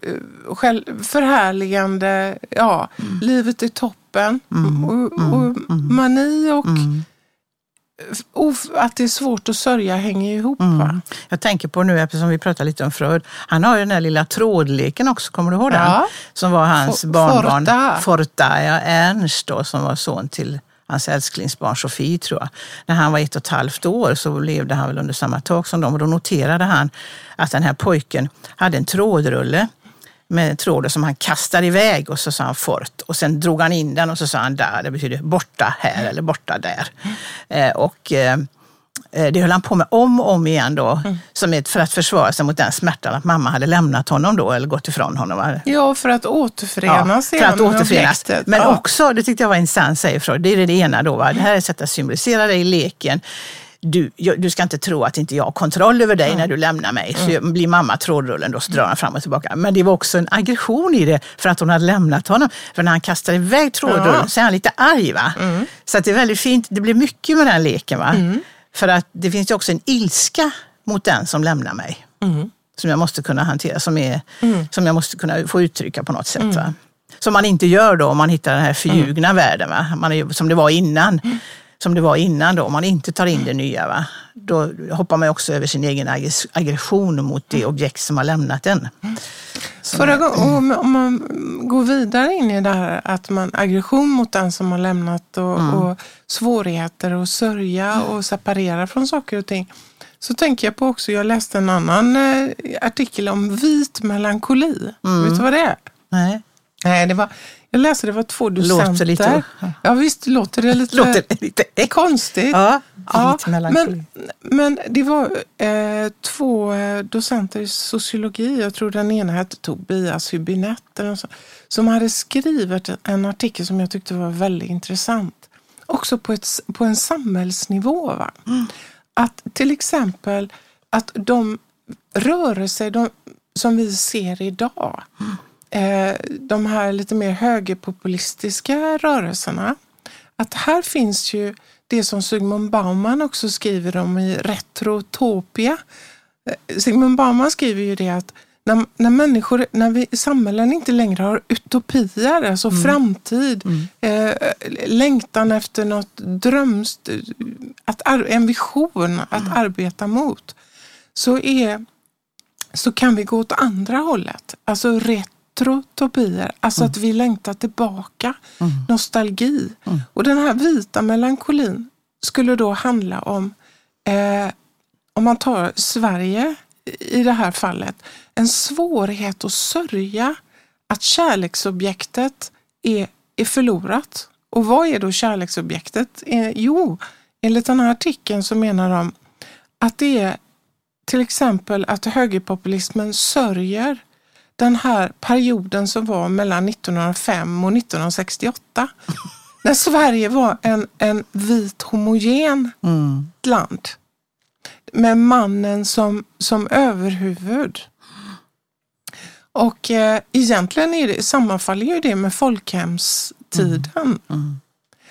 själv, förhärligande. Ja, Mm. livet är toppen. och, och Mani och of, att det är svårt att sörja hänger ihop. Mm. Va? Jag tänker på nu, eftersom vi pratar lite om Freud, han har ju den där lilla trådleken också, kommer du ihåg den? Ja. Som var hans For- barnbarn. Forta. Forta, ja, Ernst då, som var son till hans älsklingsbarn Sofie tror jag. När han var ett och ett halvt år så levde han väl under samma tak som dem och då noterade han att den här pojken hade en trådrulle med tråden som han kastade iväg och så sa han fort och sen drog han in den och så sa han där, det betyder borta här eller borta där. Eh, och Eh, det höll han på med om och om igen då, som ett, för att försvara sig mot den smärtan att mamma hade lämnat honom då eller gått ifrån honom. va? Ja, för att återförenas för igen att med återförenas. Men ja. också, det tyckte jag var intressant, säger Freud, det är det ena då. Va? Det här är ett sätt att symbolisera dig i leken. Du, du ska inte tro att inte jag har kontroll över dig när du lämnar mig. Så blir mamma trådrullen då, så drar han fram och tillbaka. Men det var också en aggression i det för att hon hade lämnat honom. För när han kastar iväg trådrullen Ja. så är han lite arg. Va? Så att det är väldigt fint. Det blir mycket med den leken. Va? För att det finns ju också en ilska mot den som lämnar mig. Som jag måste kunna hantera, som, är, som jag måste kunna få uttrycka på något sätt. Va? Som man inte gör då om man hittar den här förljugna världen, va? Man är, som det var innan. Som det var innan då, om man inte tar in det nya. Va? Då hoppar man också över sin egen aggress- aggression mot det objekt som har lämnat en. Förra gången, om, om man går vidare in i det här att man aggression mot den som har lämnat och, Mm. och svårigheter att sörja och separera från saker och ting. Så tänker jag på också, jag läste en annan eh, artikel om vit melankoli. Mm. Vet du vad det är? Nej, Nej, det var, jag läste det var två docenter. Låter lite- Ja visst låter det lite, låter lite äckligt. konstigt. Ja, Ja, men, men det var eh, två eh, docenter i sociologi, jag tror den ena hette Tobias Hübinette, som hade skrivit en artikel som jag tyckte var väldigt intressant. Också på, ett, på en samhällsnivå. Va? Att till exempel att de rörelser de, som vi ser idag eh, de här lite mer högerpopulistiska rörelserna. Att här finns ju det som Sigmund Bauman också skriver om i Retrotopia. Eh, Sigmund Bauman skriver ju det att när, när människor, när vi, samhällen inte längre har utopier, alltså mm. framtid, mm. Eh, längtan efter något drömst, att, en vision att mm. arbeta mot, så, är, så kan vi gå åt andra hållet. Alltså retrotopier, alltså att vi längtar tillbaka, nostalgi. Och den här vita melankolin skulle då handla om, eh, om man tar Sverige i det här fallet, en svårighet att sörja att kärleksobjektet är, är förlorat. Och vad är då kärleksobjektet? Eh, jo, enligt den här artikeln så menar de att det är till exempel att högerpopulismen sörjer den här perioden som var mellan 1905 och 1968. när Sverige var en, en vit homogen mm. land med mannen som, som överhuvud. Och eh, egentligen är det, sammanfaller ju det med folkhemstiden. Mm. Mm.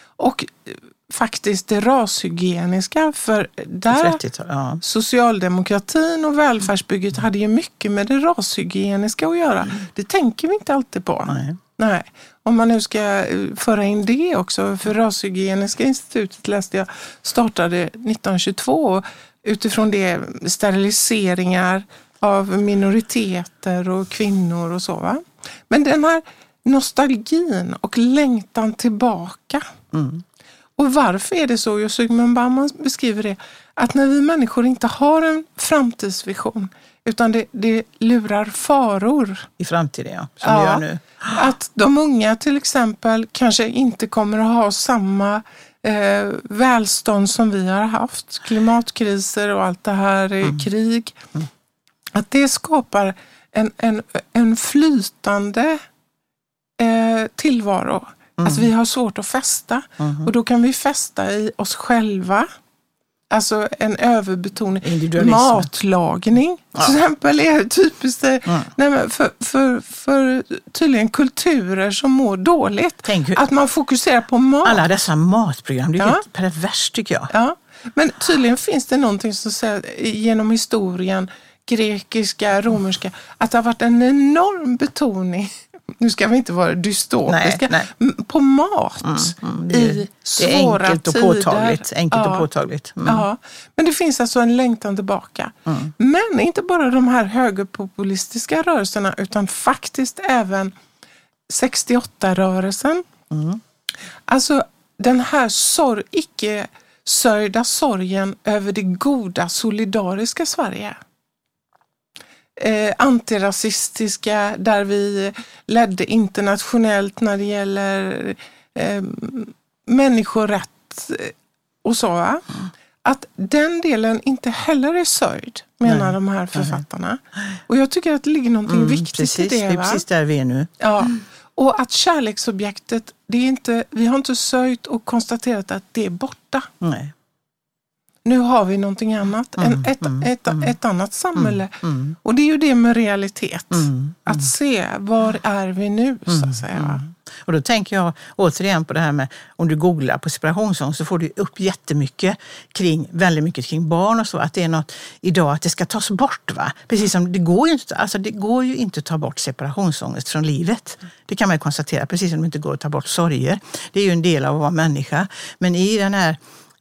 Och eh, faktiskt det rashygieniska. För där ja. socialdemokratin och välfärdsbygget hade ju mycket med det rashygieniska att göra. Mm. Det tänker vi inte alltid på. Nej. Nej. Om man nu ska eh, föra in det också, för Rashygieniska institutet läste jag startade 1922 utifrån det steriliseringar av minoriteter och kvinnor och så. Va? Men den här nostalgin och längtan tillbaka. Mm. Och varför är det så? Jo, Bauman beskriver det, att när vi människor inte har en framtidsvision utan det, det lurar faror. I framtiden, ja. Som ja, gör nu. Att de unga till exempel kanske inte kommer att ha samma eh, välstånd som vi har haft. Klimatkriser och allt det här, mm. krig. Mm. Att det skapar en, en, en flytande eh, tillvaro. Mm. Att vi har svårt att fästa. Mm. Och då kan vi fästa i oss själva. Alltså en överbetoning. Matlagning ja. till exempel är typiskt det. Mm. Nej, för, för, för tydligen kulturer som mår dåligt. Hur, att man fokuserar på mat. Alla dessa matprogram, det är ja. helt perverst tycker jag. Ja. Men tydligen finns det någonting som säger genom historien grekiska, romerska, att det har varit en enorm betoning nu ska vi inte vara dystopiska, nej, nej. på mat mm, mm, det, i svåra det är enkelt och tider. Påtagligt, enkelt ja, och påtagligt. Mm. Ja, men det finns alltså en längtan tillbaka. Mm. Men inte bara de här högerpopulistiska rörelserna utan faktiskt även 68-rörelsen. Mm. Alltså den här sorg, icke sörjda sorgen över det goda solidariska Sverige eh, antirasistiska där vi ledde internationellt när det gäller eh, människorätt och så. Mm. Att den delen inte heller är sörjd, menar Nej. de här författarna. Och jag tycker att det ligger någonting mm, viktigt precis, i det. Va? Det är precis där vi är nu. Ja. Och att kärleksobjektet, det är inte, vi har inte sörjt och konstaterat att det är borta. Nej nu har vi någonting annat, mm, en, ett, mm, ett, mm, ett, annat samhälle. Mm, mm. Och det är ju det med realitet. Mm, att se, var är vi nu så att säga. Och då tänker jag återigen på det här med om du googlar på separationsångest så får du upp jättemycket kring, väldigt mycket kring barn och så. Att det är något idag att det ska tas bort. Va? Precis som det går ju inte, alltså det går ju inte att ta bort separationsångest från livet. Det kan man konstatera, precis som det inte går att ta bort sorger. Det är ju en del av att vara människa. Men i den här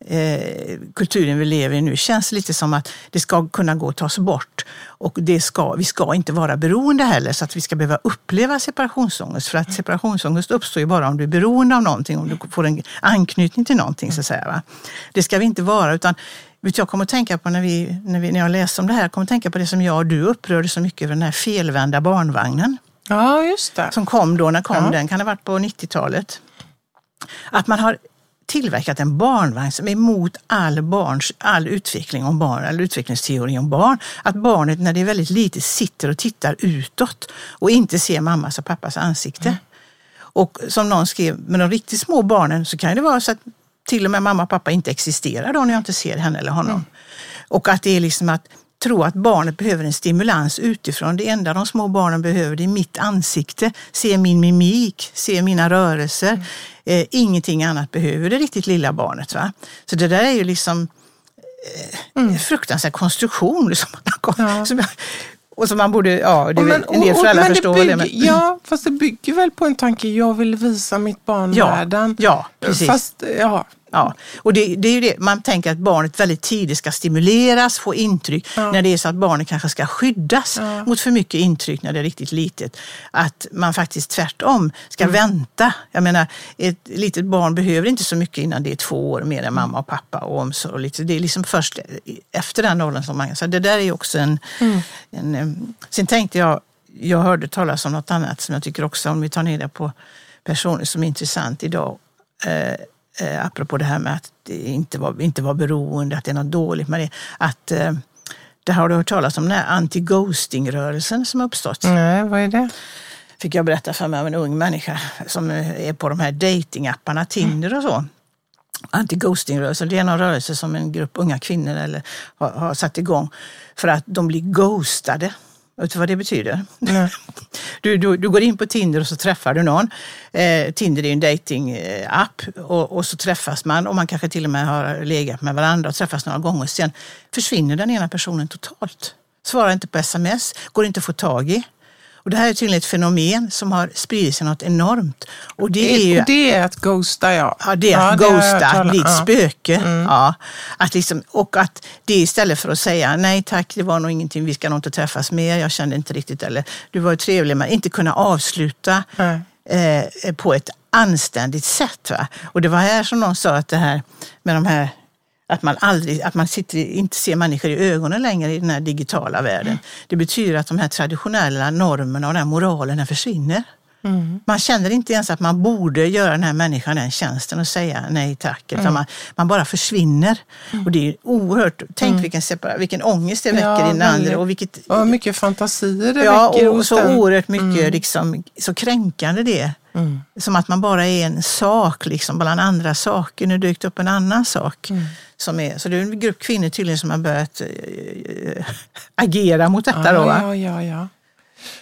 eh, kulturen vi lever i nu känns lite som att det ska kunna gå att tas bort. Och det ska, vi ska inte vara beroende heller så att vi ska behöva uppleva separationsångest. För att separationsångest uppstår ju bara om du är beroende av någonting, om du får en anknytning till någonting. Så att säga, va? Det ska vi inte vara. utan jag kommer att tänka på när, vi, när, vi, när jag läste om det här, jag kommer att tänka på det som jag och du upprörde så mycket över den här felvända barnvagnen. Ja, just det. Som kom då, när kom ja. den? Kan det ha varit på 90-talet? Att man har tillverkat en barnvagn som är emot all, barns, all utveckling om barn, all utvecklingsteori om barn. Att barnet när det är väldigt litet sitter och tittar utåt och inte ser mammas och pappas ansikte. Mm. Och som någon skrev, med de riktigt små barnen så kan det vara så att till och med mamma och pappa inte existerar då när jag inte ser henne eller honom. Mm. Och att det är liksom att tro att barnet behöver en stimulans utifrån. Det enda de små barnen behöver det är mitt ansikte, se min mimik, se mina rörelser. Mm. Eh, ingenting annat behöver det riktigt lilla barnet. Va? Så det där är ju liksom eh, mm. fruktansvärd konstruktion. Liksom. Ja. Och som man borde, ja, det men, en del föräldrar förstår det. Men... Ja, fast det bygger väl på en tanke, jag vill visa mitt barn ja, världen. Ja, precis. Fast, ja, Ja, och det, det, är ju det, man tänker att barnet väldigt tidigt ska stimuleras, få intryck, ja. när det är så att barnet kanske ska skyddas ja. mot för mycket intryck när det är riktigt litet. Att man faktiskt tvärtom ska mm. vänta. Jag menar, ett litet barn behöver inte så mycket innan det är två år mer än mamma och pappa och omsorg. Och lite. Det är liksom först efter den åldern som man... Så det där är också en, mm. en... Sen tänkte jag, jag hörde talas om något annat som jag tycker också, om vi tar ner det på personer som är intressant idag. Eh, eh, apropå det här med att det inte var, inte var beroende, att det är något dåligt med det. Att, eh, det har du hört talas om den här anti-ghosting-rörelsen som har uppstått? Nej, vad är det? Fick jag berätta för mig av en ung människa som är på de här datingapparna, Tinder och så. Anti-ghosting-rörelsen, det är en rörelse som en grupp unga kvinnor eller, har, har satt igång för att de blir ghostade. Vet du vad det betyder? Du, du, du, går in på Tinder och så träffar du någon. Eh, Tinder är en datingapp och, och, så träffas man och man kanske till och med har legat med varandra och träffas några gånger. Sen försvinner den ena personen totalt. Svarar inte på sms, går inte att få tag i. Och det här är tydligen ett fenomen som har spridit sig något enormt. Och det, är ju, det är att ghosta, ja. Ja, det är ja, att det ghosta, bli ett ja. spöke. Mm. Ja. Att liksom, och att det istället för att säga nej tack, det var nog ingenting, vi ska nog inte träffas mer, jag kände inte riktigt, eller du var ju trevlig, men inte kunna avsluta eh, på ett anständigt sätt. Va? Och det var här som någon sa att det här med de här att man, aldrig, att man sitter, inte ser människor i ögonen längre i den här digitala världen. Det betyder att de här traditionella normerna och den moralen försvinner. Mm. Man känner inte ens att man borde göra den här människan den tjänsten och säga nej tack. Mm. Man, man bara försvinner. Mm. Och det är oerhört, tänk mm. vilken, separa, vilken ångest det väcker ja, i den andra. Och, vilket, och mycket fantasier det ja, väcker. Och så den. oerhört mycket, mm. liksom, så kränkande det är. Mm. Som att man bara är en sak liksom, bland andra saker. Nu dykt upp en annan sak. Mm. Som är, så det är en grupp kvinnor tydligen som har börjat äh, agera mot detta. Ja, då, ja, ja, ja.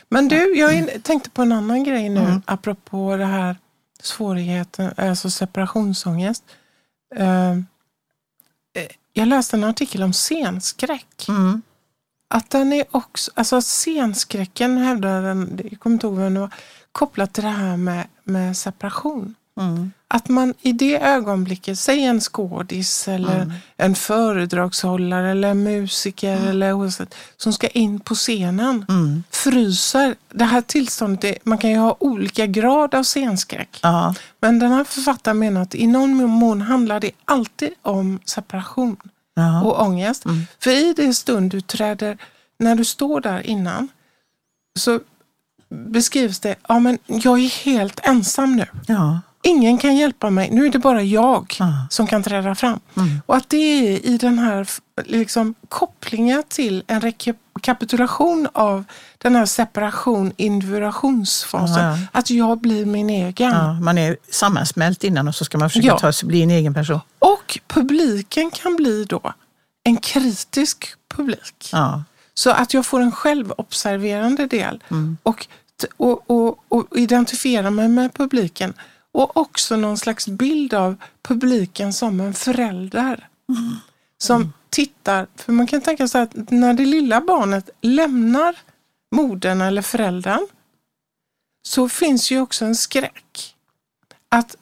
Men du, jag tänkte på en annan grej nu mm. apropå det här svårigheten, alltså separationsångest. Uh, jag läste en artikel om scenskräck. Mm. Att den är också, alltså scenskräcken hävdar den, jag kommer inte ihåg vem det var, kopplat till det här med, med separation. Mm. Att man i det ögonblicket, säg en skådis eller mm. en föredragshållare eller en musiker mm. eller som ska in på scenen, mm. fryser. Det här tillståndet, är, man kan ju ha olika grad av scenskräck. Ja. Men den här författaren menar att i någon mån handlar det alltid om separation ja. och ångest. Mm. För i det stund du träder, när du står där innan, så beskrivs det, ja men jag är helt ensam nu. Ja. Ingen kan hjälpa mig, nu är det bara jag mm. som kan träda fram. Mm. Och att det är i den här liksom, kopplingen till en rekapitulation av den här separation, individuationsfasen. Ja, ja. Att jag blir min egen. Ja, man är sammansmält innan och så ska man försöka ta sig bli en egen person. Och publiken kan bli då en kritisk publik. Så att jag får en självobserverande del mm. och, och, och, och identifiera mig med publiken och också någon slags bild av publiken som en förälder. Mm. Som tittar, för man kan tänka sig att när det lilla barnet lämnar modern eller föräldern så finns ju också en skräck. Att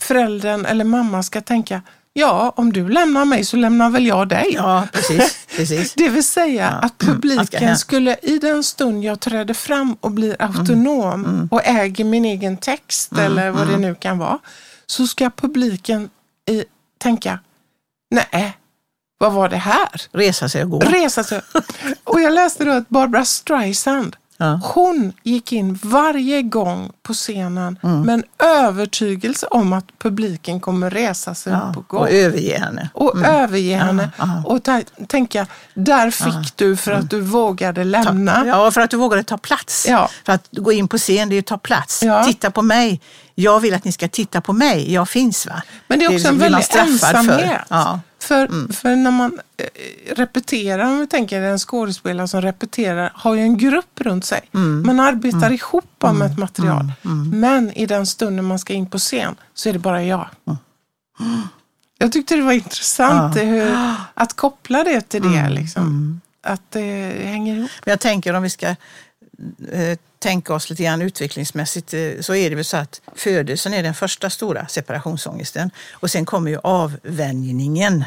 föräldern eller mamma ska tänka, Ja, om du lämnar mig så lämnar väl jag dig. Ja, precis. precis. Det vill säga ja. att publiken skulle i den stund jag träder fram och blir mm. autonom mm. och äger min egen text mm. eller vad det mm. nu kan vara, så ska publiken i, tänka, nej, vad var det här? Resa sig och gå. Resa sig. Och jag läste då att Barbara Streisand Ja. Hon gick in varje gång på scenen mm. med en övertygelse om att publiken kommer resa sig ja. upp och gå. Och överge henne. Och mm. överge henne. Ja. Och tänka, där fick du för att mm. du vågade lämna. Ja, för att du vågade ta plats. Ja. För att gå in på scen, det är att ta plats. Titta på mig. Jag vill att ni ska titta på mig. Jag finns. va? Men det är också det, en väldig ensamhet. För. För, för när man eh, repeterar, om vi tänker en skådespelare som repeterar, har ju en grupp runt sig. Man arbetar ihop om ett material. Men i den stunden man ska in på scen så är det bara jag. Jag tyckte det var intressant hur, att koppla det till det. Liksom. Att det hänger ihop. Men jag tänker om vi ska eh, tänka oss lite grann utvecklingsmässigt eh, så är det väl så att födelsen är den första stora separationsångesten och sen kommer ju avvänjningen.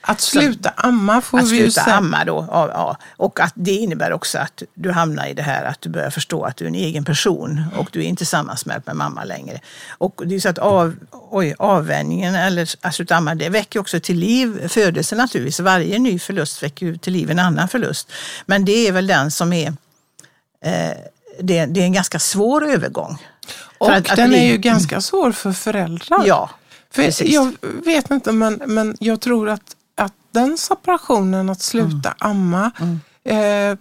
Att sluta amma får Att vi ju sluta säga. amma då. Ja, ja. Och att det innebär också att du hamnar i det här att du börjar förstå att du är en egen person och du är inte sammansmält med mamma längre. Och det är så att av, oj, avvänjningen eller att sluta amma, det väcker också till liv födelsen naturligtvis. Varje ny förlust väcker ju till liv en annan förlust. Men det är väl den som är eh, det, det är en ganska svår övergång. Och att- att den bli- är ju ganska svår för föräldrar. Ja, För precis. jag vet inte, men, men jag tror att, att den separationen, att sluta Mm. amma, eh,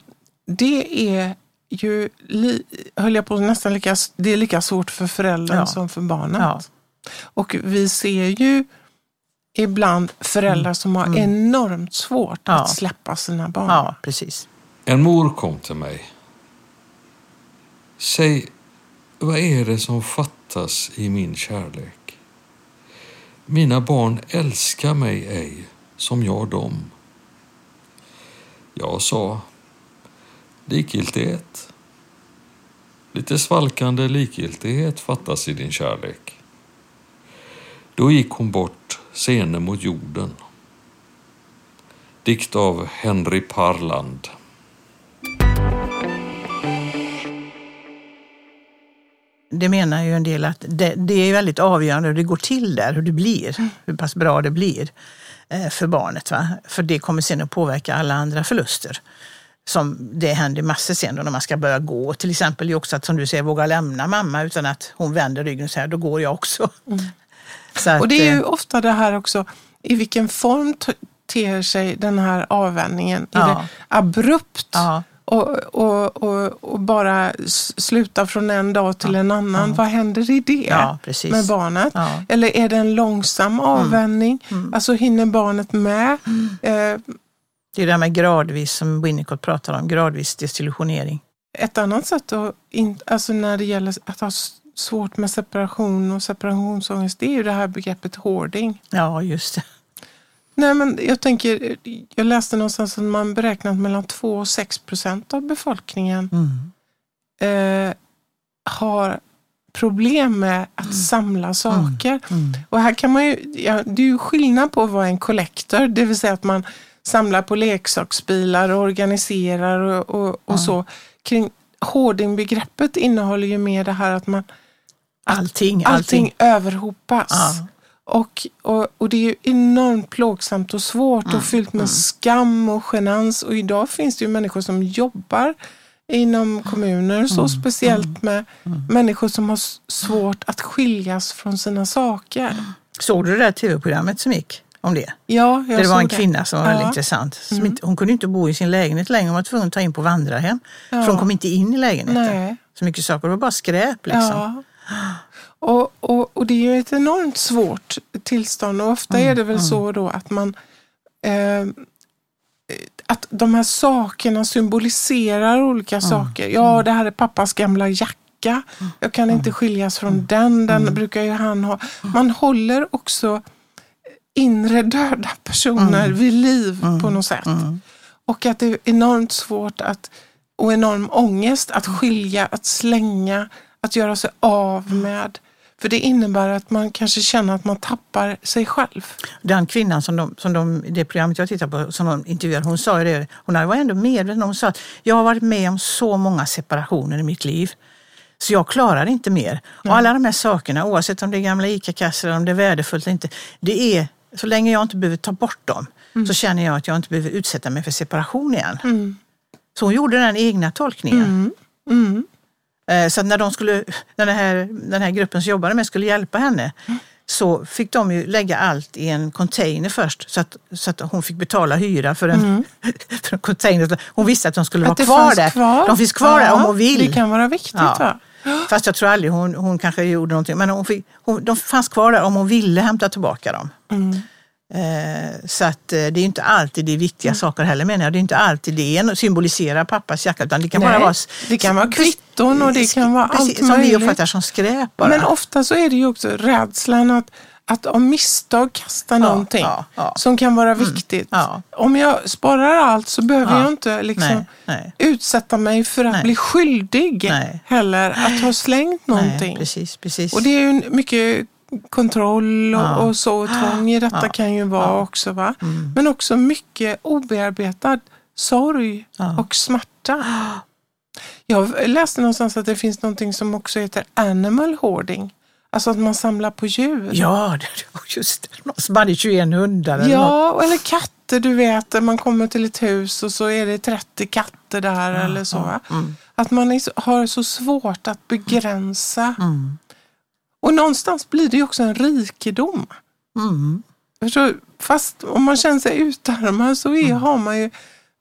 det är ju, li, höll jag på nästan lika, det är lika svårt för föräldern Ja. som för barnet. Ja. Och vi ser ju ibland föräldrar som har enormt svårt Mm. Ja. att släppa sina barn. ja, precis. En mor kom till mig. Säg, vad är det som fattas i min kärlek? Mina barn älskar mig ej som jag dem. Jag sa likgiltighet. Lite svalkande likgiltighet fattas i din kärlek. Då gick hon bort sene mot jorden. Dikt av Henry Parland. Det menar ju en del att det, det är väldigt avgörande hur det går till där, hur det blir, hur pass bra det blir eh, för barnet. Va? För det kommer sen att påverka alla andra förluster. Som det händer massor sen då när man ska börja gå. Till exempel ju också att som du säger våga lämna mamma utan att hon vänder ryggen och säger då går jag också. Så att, Och det är eh, ju ofta det här också, i vilken form ter sig den här avvändningen? Är Ja. det abrupt Ja. Och, och, och, och bara sluta från en dag till en annan? Vad händer i det Ja, med barnet? Ja. Eller är det en långsam avvändning? Alltså hinner barnet med? Eh, Det är det här med gradvis som Winnicott pratar om, gradvis desillusionering. ett annat sätt att, in, alltså när det gäller att ha svårt med separation och separationsångest, det är ju det här begreppet hoarding. Ja, just det. Nej, men jag tänker, jag läste någonstans att man beräknat mellan 2 och 6 procent av befolkningen Mm. eh, har problem med att samla saker. Mm. Och här kan man ju, ja, det är ju skillnad på att vara en collector, det vill säga att man samlar på leksaksbilar och organiserar och, och, och så. Kring hoardingbegreppet innehåller ju mer det här att man Allting, allting. allting överhopas. Ja. Och, och, och det är ju enormt plågsamt och svårt Mm, och fyllt med skam och genans. Och idag finns det ju människor som jobbar inom kommuner, så Mm, speciellt med människor som har svårt att skiljas från sina saker. Såg du det där tv-programmet som gick om det? Ja, jag det var en kvinna som var väldigt Ja. Mm. intressant. Som inte, hon kunde inte bo i sin lägenhet längre, hon var tvungen att ta in på vandrarhem. För hon kom inte in i lägenheten. Nej. Så mycket saker, det var bara skräp liksom. Ja. Och, och, och det är ju ett enormt svårt tillstånd och ofta Mm, är det väl så då att man eh, att de här sakerna symboliserar olika Mm, saker. Ja, det här är pappas gamla jacka. Jag kan inte skiljas från Mm. den, den brukar ju han ha. Man håller också inre döda personer Mm. vid liv på något sätt. Och att det är enormt svårt att, och enorm ångest att skilja, att slänga, att göra sig av med. För det innebär att man kanske känner att man tappar sig själv. Den kvinnan som de, som de, det programmet jag tittade på, som de intervjuade, hon sa ju det, hon var ändå medveten hon sa att jag har varit med om så många separationer i mitt liv. Så jag klarar inte mer. Och alla de här sakerna, oavsett om det är gamla ICA-kassor eller om det är värdefullt eller inte, det är, så länge jag inte behöver ta bort dem, så känner jag att jag inte behöver utsätta mig för separation igen. Så hon gjorde den egna tolkningen. Eh, Så när, de skulle, när den, här, den här gruppen som jobbade med skulle hjälpa henne så fick de ju lägga allt i en container först så att, så att hon fick betala hyra för en, för en container. Hon visste att de skulle Att vara kvar där. kvar. De finns kvar där om Ja, hon vill. Det kan vara viktigt. Ja. Va? Fast jag tror aldrig hon, hon kanske gjorde någonting. Men hon fick, hon, de fanns kvar där om hon ville hämta tillbaka dem. Eh, Så att eh, det är inte alltid det är viktiga saker heller menar jag. Det är inte alltid det symboliserar pappas jacka utan det kan bara Nej, vara... det kan vara kvitton och det kan vara allt Som vi möjligt. uppfattar som skräp bara. Men ofta så är det ju också rädslan att, att av misstag kasta någonting ja, ja. Mm. som kan vara viktigt. ja. Om jag sparar allt så behöver Ja. jag inte liksom Nej, nej. utsätta mig för att Nej. bli skyldig heller att ha slängt någonting. Precis, precis. Och det är ju mycket kontroll och, Ja. och så och tvång i detta Ja. kan ju vara också. Va? Men också mycket obearbetad sorg Ja. och smärta. Jag läste någonstans att det finns någonting som också heter animal hoarding. Alltså att man samlar på djur. Ja, just det. Någon som hade 21 hundar eller något. Ja, eller katter. Du vet, man kommer till ett hus och så är det 30 katter där eller så. mm. Att man så- har så svårt att begränsa. Mm. Och någonstans blir det ju också en rikedom. Mm. Förstår, fast om man känner sig utarmad så är, har man ju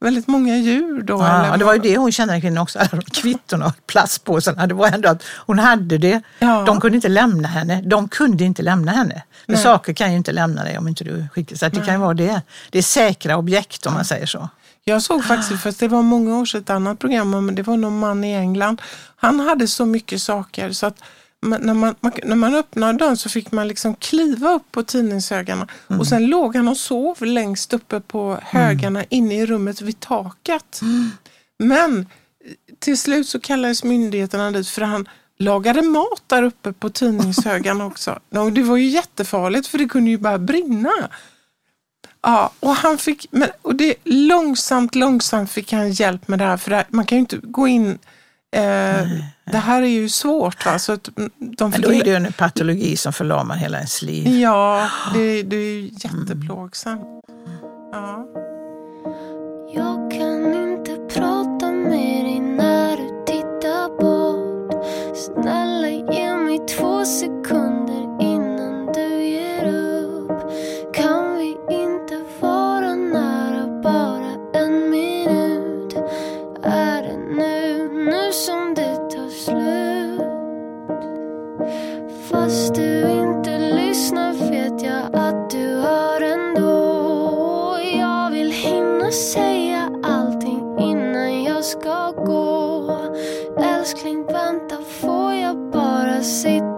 väldigt många djur då. Mm. Ja, eller det var ju det hon kände, den kvinnan också, kvittorna och plastpåsarna. Det var ändå att hon hade det. Ja. De kunde inte lämna henne. De kunde inte lämna henne. För Nej. saker kan ju inte lämna dig om inte du skickar. Så det kan ju vara det. Det är säkra objekt om man säger så. Jag såg faktiskt, för det var många år sedan, ett annat program, men det var någon man i England. Han hade så mycket saker så att när, man, man, när man öppnade dörren så fick man liksom kliva upp på tidningshögarna och sen låg han och sov längst uppe på högarna inne i rummet vid taket. Men eh, till slut så kallades myndigheterna dit för han lagade mat där uppe på tidningshögarna också. Och det var ju jättefarligt för det kunde ju bara brinna. Ja, och han fick, men, och det, långsamt, långsamt fick han hjälp med det här. För det här, man kan ju inte gå in, eh, det här är ju svårt. Va? Så att mm, de Men då är det ju en patologi som förlamar hela ens liv. Ja, det, det är ju jätteplågsamt. Ja. Jag kan inte prata med dig när du tittar bort Snälla ge mig två sekunder Älskling vänta får jag bara sitta?